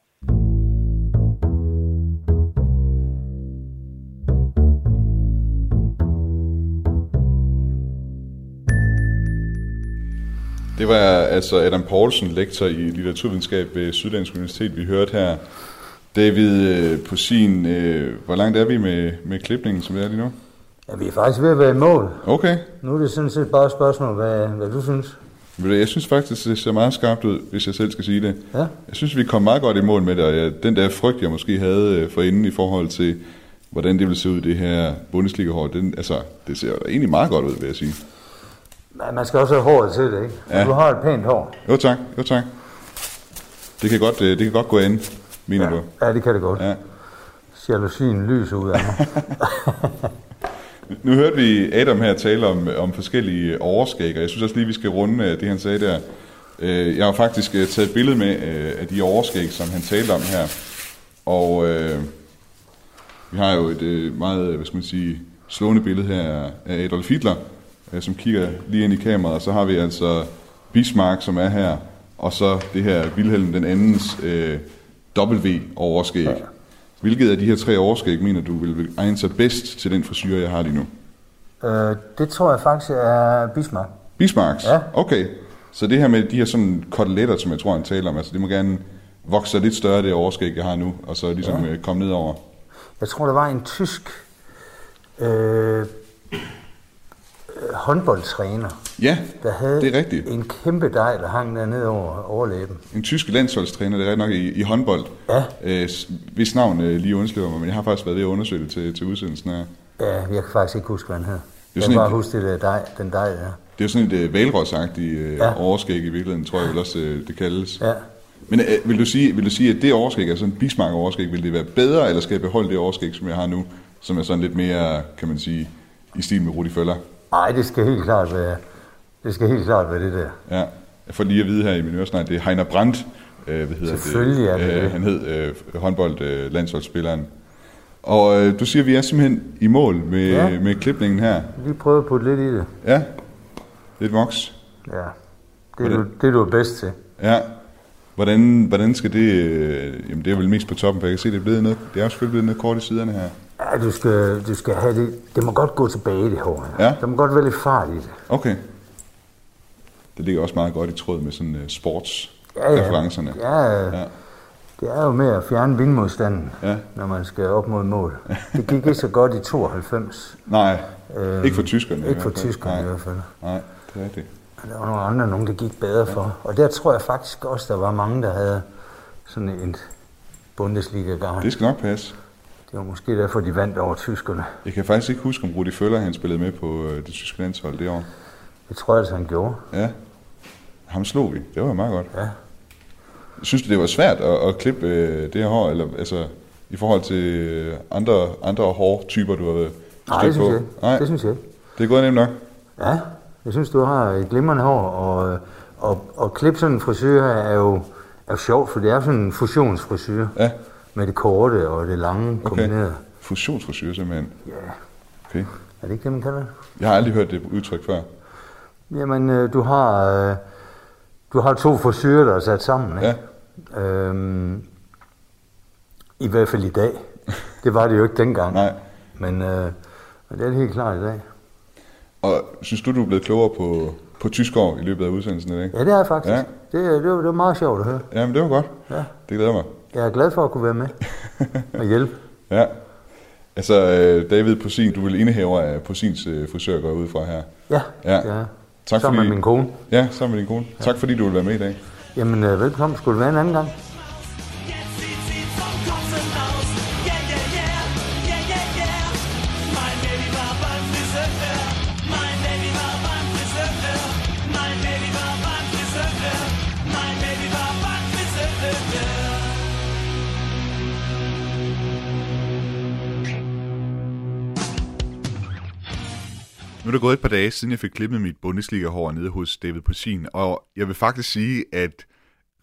Speaker 3: Det var altså Adam Poulsen, lektor i litteraturvidenskab ved Syddansk Universitet, vi hørte her. David, øh, på sin, øh, hvor langt er vi med, med klipningen, som det er lige nu?
Speaker 4: Ja, vi er faktisk ved at være i mål.
Speaker 3: Okay.
Speaker 4: Nu er det sådan set bare et spørgsmål, hvad, hvad du synes.
Speaker 3: Jeg synes faktisk, det ser meget skarpt ud, hvis jeg selv skal sige det.
Speaker 4: Ja.
Speaker 3: Jeg synes, vi kom meget godt i mål med det, og jeg, den der frygt, jeg måske havde øh, for inden i forhold til, hvordan det ville se ud, det her Bundesliga-hold, den, altså, det ser egentlig meget godt ud, vil jeg sige.
Speaker 4: Men man skal også have håret til det, ikke? Ja. Du har et pænt hår.
Speaker 3: Jo tak, jo tak. Det kan godt, det kan godt gå ind mener
Speaker 4: ja.
Speaker 3: du?
Speaker 4: Ja, det kan det godt.
Speaker 3: Ja.
Speaker 4: Jalousien lyser ud af mig. (laughs)
Speaker 3: nu hørte vi Adam her tale om, om forskellige overskæg, og jeg synes også lige, vi skal runde øh, det, han sagde der. Øh, jeg har faktisk øh, taget et billede med af de overskæg, som han talte om her. Og øh, vi har jo et meget, hvad skal man sige, slående billede her af Adolf Hitler, som kigger lige ind i kameraet, og så har vi altså Bismarck, som er her, og så det her Wilhelm den andens øh, W-overskæg. Ja. Hvilket af de her tre overskæg mener du vil egne sig bedst til den frisyr, jeg har lige nu?
Speaker 4: Øh, det tror jeg faktisk er Bismarck.
Speaker 3: Bismarcks?
Speaker 4: Ja.
Speaker 3: Okay. Så det her med de her sådan koteletter, som jeg tror, han taler om, altså det må gerne vokse lidt større, det overskæg, jeg har nu, og så ligesom ja. Øh, komme ned over.
Speaker 4: Jeg tror, der var en tysk Øh, håndboldtræner,
Speaker 3: ja,
Speaker 4: der havde
Speaker 3: det er rigtigt.
Speaker 4: en kæmpe dej, der hang dernede over overlæben.
Speaker 3: En tysk landsholdstræner, det er nok i, i håndbold.
Speaker 4: Ja.
Speaker 3: Øh, hvis navn øh, lige undslipper mig, men jeg har faktisk været ved at undersøge det til, til udsendelsen her.
Speaker 4: Ja, jeg kan faktisk ikke huske, hvad han hed. Jeg kan bare huske det der dej, den dej der. Det
Speaker 3: er jo sådan et uh, valrosagtigt uh, ja. overskæg i virkeligheden, tror jeg vel også, uh, det kaldes.
Speaker 4: Ja.
Speaker 3: Men uh, vil, du sige, vil du sige, at det overskæg, altså en Bismarck overskæg, vil det være bedre, eller skal jeg beholde det overskæg, som jeg har nu, som er sådan lidt mere, kan man sige, i stil med Rudi Føller?
Speaker 4: Nej, det skal helt klart være, det skal helt klart være det der.
Speaker 3: Ja, jeg får lige at vide her i min øresnak, det er Heiner Brandt, øh, hvad hedder
Speaker 4: Selvfølgelig det? er det,
Speaker 3: øh, Han hed øh, håndbold øh, landsholdsspilleren. Og øh, du siger, at vi er simpelthen i mål med, ja. med klipningen her.
Speaker 4: Vi prøver at putte lidt i det.
Speaker 3: Ja, lidt voks.
Speaker 4: Ja, det er, du, det er du bedst til.
Speaker 3: Ja, hvordan, hvordan skal det... Øh, jamen det er vel mest på toppen, for jeg kan se, det er, blevet noget, det er også selvfølgelig blevet noget kort i siderne her.
Speaker 4: Ja, du skal, du skal have det. Det må godt gå tilbage, det hår.
Speaker 3: Ja.
Speaker 4: Der må godt være lidt fart i det.
Speaker 3: Okay. Det ligger også meget godt i tråd med sådan uh, sports
Speaker 4: ja, ja.
Speaker 3: referencerne.
Speaker 4: Ja, ja. Det er jo med at fjerne vindmodstanden,
Speaker 3: ja.
Speaker 4: når man skal op mod mål. Det gik ikke så godt i 92.
Speaker 3: Nej, øhm, ikke for tyskerne.
Speaker 4: Ikke for tyskerne
Speaker 3: Nej.
Speaker 4: i hvert fald.
Speaker 3: Nej, det er det.
Speaker 4: Der var nogle andre, nogen det gik bedre ja. for. Og der tror jeg faktisk også, der var mange, der havde sådan en Bundesliga-gang.
Speaker 3: Det skal nok passe.
Speaker 4: Det var måske derfor, de vandt over tyskerne.
Speaker 3: Jeg kan faktisk ikke huske, om Rudi Føller han spillede med på øh, det tyske landshold det år.
Speaker 4: Det tror jeg, at han gjorde.
Speaker 3: Ja. Ham slog vi. Det var meget godt.
Speaker 4: Ja.
Speaker 3: Synes du, det var svært at, at klippe øh, det her hår, eller altså i forhold til øh, andre, andre hårtyper, du har været
Speaker 4: Nej, det synes jeg
Speaker 3: på?
Speaker 4: ikke.
Speaker 3: Nej,
Speaker 4: Det synes jeg ikke.
Speaker 3: det er gået nemt nok.
Speaker 4: Ja, jeg synes, du har et glimrende hår, og, og, og klip sådan en frisyr her er jo, er jo sjovt, for det er sådan en fusionsfrisyr.
Speaker 3: Ja.
Speaker 4: Med det korte og det lange
Speaker 3: Okay.
Speaker 4: kombineret.
Speaker 3: Fusionsfrisyr simpelthen.
Speaker 4: Ja.
Speaker 3: Okay.
Speaker 4: Er det ikke det, man kalder det?
Speaker 3: Jeg har aldrig hørt det udtryk før.
Speaker 4: Jamen, øh, du har, øh, du har to frisyrer, der er sat sammen, ikke? Ja. Øhm, I hvert fald i dag. Det var det jo ikke dengang. (laughs)
Speaker 3: Nej.
Speaker 4: Men, øh, det er det helt klart i dag.
Speaker 3: Og synes du, du er blevet klogere på, på tysk år i løbet af udsendelsen i dag?
Speaker 4: Ja, det er jeg faktisk.
Speaker 3: Ja.
Speaker 4: Det, det, var, det var meget sjovt at høre.
Speaker 3: Jamen, det var godt.
Speaker 4: Ja.
Speaker 3: Det glæder mig.
Speaker 4: Jeg er glad for at kunne være med og hjælpe. (laughs)
Speaker 3: Ja. Altså, øh, David Posin, du vil indehaver af Posins øh, frisør, går ud fra her.
Speaker 4: Ja,
Speaker 3: Ja.
Speaker 4: ja.
Speaker 3: Tak
Speaker 4: Sammen
Speaker 3: fordi,
Speaker 4: med min kone.
Speaker 3: Ja, sammen med din kone. Tak fordi du vil være med i dag.
Speaker 4: Jamen, øh, velkommen. Skulle det være en anden gang?
Speaker 3: Nu er det gået et par dage, siden jeg fik klippet mit Bundesliga-hår nede hos David Posin, og jeg vil faktisk sige, at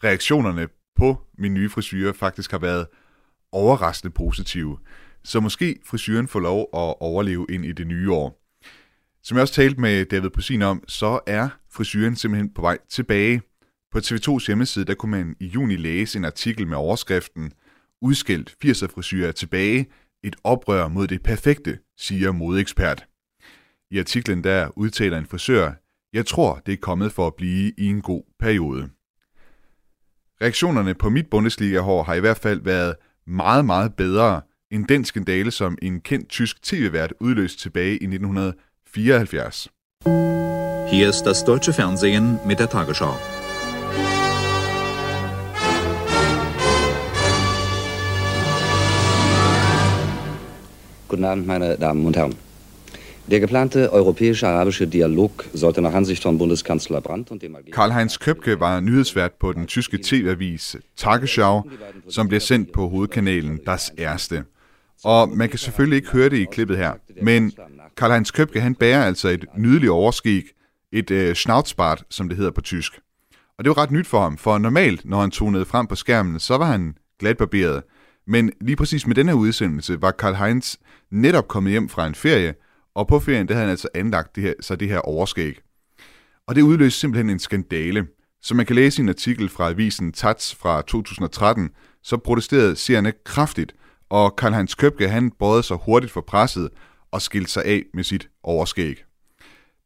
Speaker 3: reaktionerne på min nye frisyr faktisk har været overraskende positive. Så måske frisyren får lov at overleve ind i det nye år. Som jeg også talte med David Posin om, så er frisyren simpelthen på vej tilbage. På TV2's hjemmeside, der kunne man i juni læse en artikel med overskriften Udskilt 80'er frisyrer er tilbage. Et oprør mod det perfekte, siger modeekspert. I artiklen der udtaler en frisør, jeg tror, det er kommet for at blive i en god periode. Reaktionerne på mit Bundesliga-hår har i hvert fald været meget, meget bedre end den skandale, som en kendt tysk tv-vært udløste tilbage i 1974.
Speaker 11: Hier ist das deutsche Fernsehen mit der Tagesschau.
Speaker 12: Guten Abend, meine Damen und Herren. Der geplante europäisch-arabische Dialog sollte nach Ansicht von Bundeskanzler Brandt und dem
Speaker 3: Karl-Heinz Købke var nyhedsvært på den tyske tv-avis Tagesschau, som bliver sendt på hovedkanalen Das Erste. Og man kan selvfølgelig ikke høre det i klippet her, men Karl-Heinz Købke han bærer altså et nydeligt overskæg, et øh, Schnauzbart, som det hedder på tysk. Og det var ret nyt for ham, for normalt, når han tonede frem på skærmen, så var han glatbarberet. Men lige præcis med denne her udsendelse var Karl Heinz netop kommet hjem fra en ferie, og på ferien der havde han altså anlagt det her, så det her overskæg. Og det udløste simpelthen en skandale. Som man kan læse i en artikel fra avisen Tats fra 2013, så protesterede seerne kraftigt, og Karl Heinz Købke han bøjede sig hurtigt for presset og skilte sig af med sit overskæg.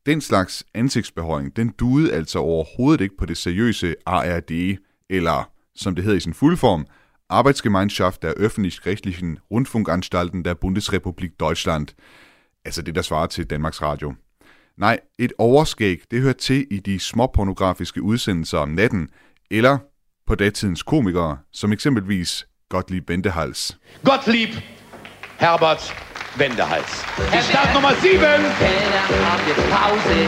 Speaker 3: Den slags ansigtsbehøjning, den duede altså overhovedet ikke på det seriøse ARD, eller som det hedder i sin fulde form, Arbeitsgemeinschaft der öffentlich-rechtlichen Rundfunkanstalten der Bundesrepublik Deutschland, altså det, der svarer til Danmarks Radio. Nej, et overskæg, det hører til i de småpornografiske udsendelser om natten, eller på datidens komikere, som eksempelvis Gottlieb Bendehals.
Speaker 13: Gottlieb Herbert Wendehals. Die Start Nummer 7.
Speaker 8: Kellner, haben jetzt Pause.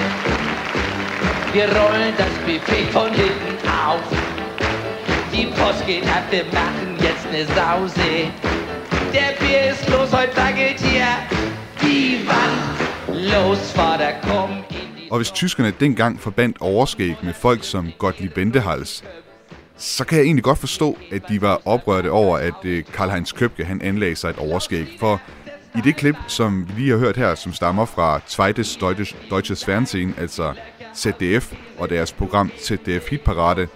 Speaker 8: Wir rollen das Buffet von hinten auf. Die Post geht ab, wir machen jetzt ne Sause. Der Bier ist los, heute wackelt hier die Los,
Speaker 3: Og hvis tyskerne dengang forbandt overskæg med folk som Gottlieb Bendehals, så kan jeg egentlig godt forstå, at de var oprørte over, at øh, Karl-Heinz Købke han anlagde sig et overskæg. For i det klip, som vi lige har hørt her, som stammer fra Zweites Deutsches, Deutsches Fernsehen, altså ZDF og deres program ZDF Hitparade,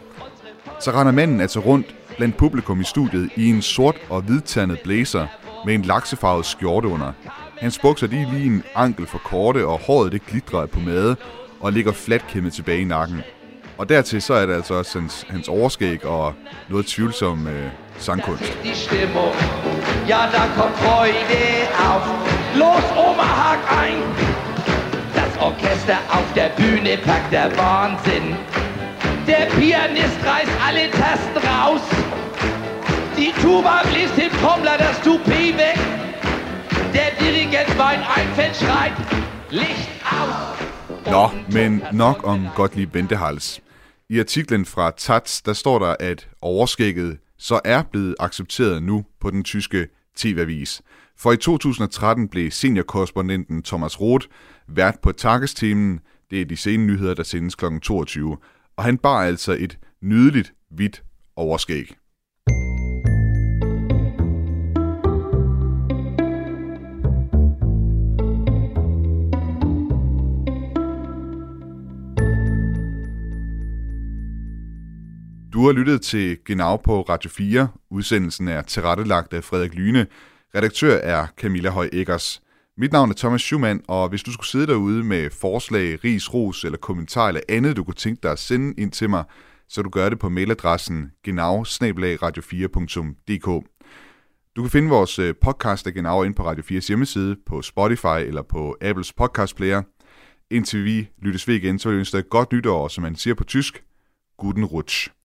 Speaker 3: så render manden altså rundt blandt publikum i studiet i en sort og hvidtandet blazer med en laksefarvet skjorte under. Hans bukser de er lige en ankel for korte, og håret det glitrer af pomade og ligger flatkæmmet tilbage i nakken. Og dertil så er det altså også hans, hans overskæg og noget tvivlsom øh, sangkunst.
Speaker 8: Ja, da kommt Freude auf. Los, Oma, hak ein. Das Orchester auf der Bühne packt der Wahnsinn. Der Pianist reißt alle Tasten raus. Die Tuba bläst dem Trommler das Toupet weg. Der Dirigent Wein Einfeld schreit Licht aus.
Speaker 3: Nå, men nok om Gottlieb Bendehals. I artiklen fra Taz, der står der, at overskægget så er blevet accepteret nu på den tyske TV-avis. For i 2013 blev seniorkorrespondenten Thomas Roth vært på Takkestemen. Det er de sene nyheder, der sendes kl. 22. Og han bar altså et nydeligt hvidt overskæg. Du har lyttet til Genau på Radio 4. Udsendelsen er tilrettelagt af Frederik Lyne. Redaktør er Camilla Høj Eggers. Mit navn er Thomas Schumann, og hvis du skulle sidde derude med forslag, ris, ros eller kommentar eller andet, du kunne tænke dig at sende ind til mig, så du gør det på mailadressen genau 4dk Du kan finde vores øh, podcast af Genau ind på Radio 4's hjemmeside, på Spotify eller på Apples podcast player. Indtil vi lyttes ved igen, så vil jeg ønske dig et godt nytår, som man siger på tysk, Guten Rutsch.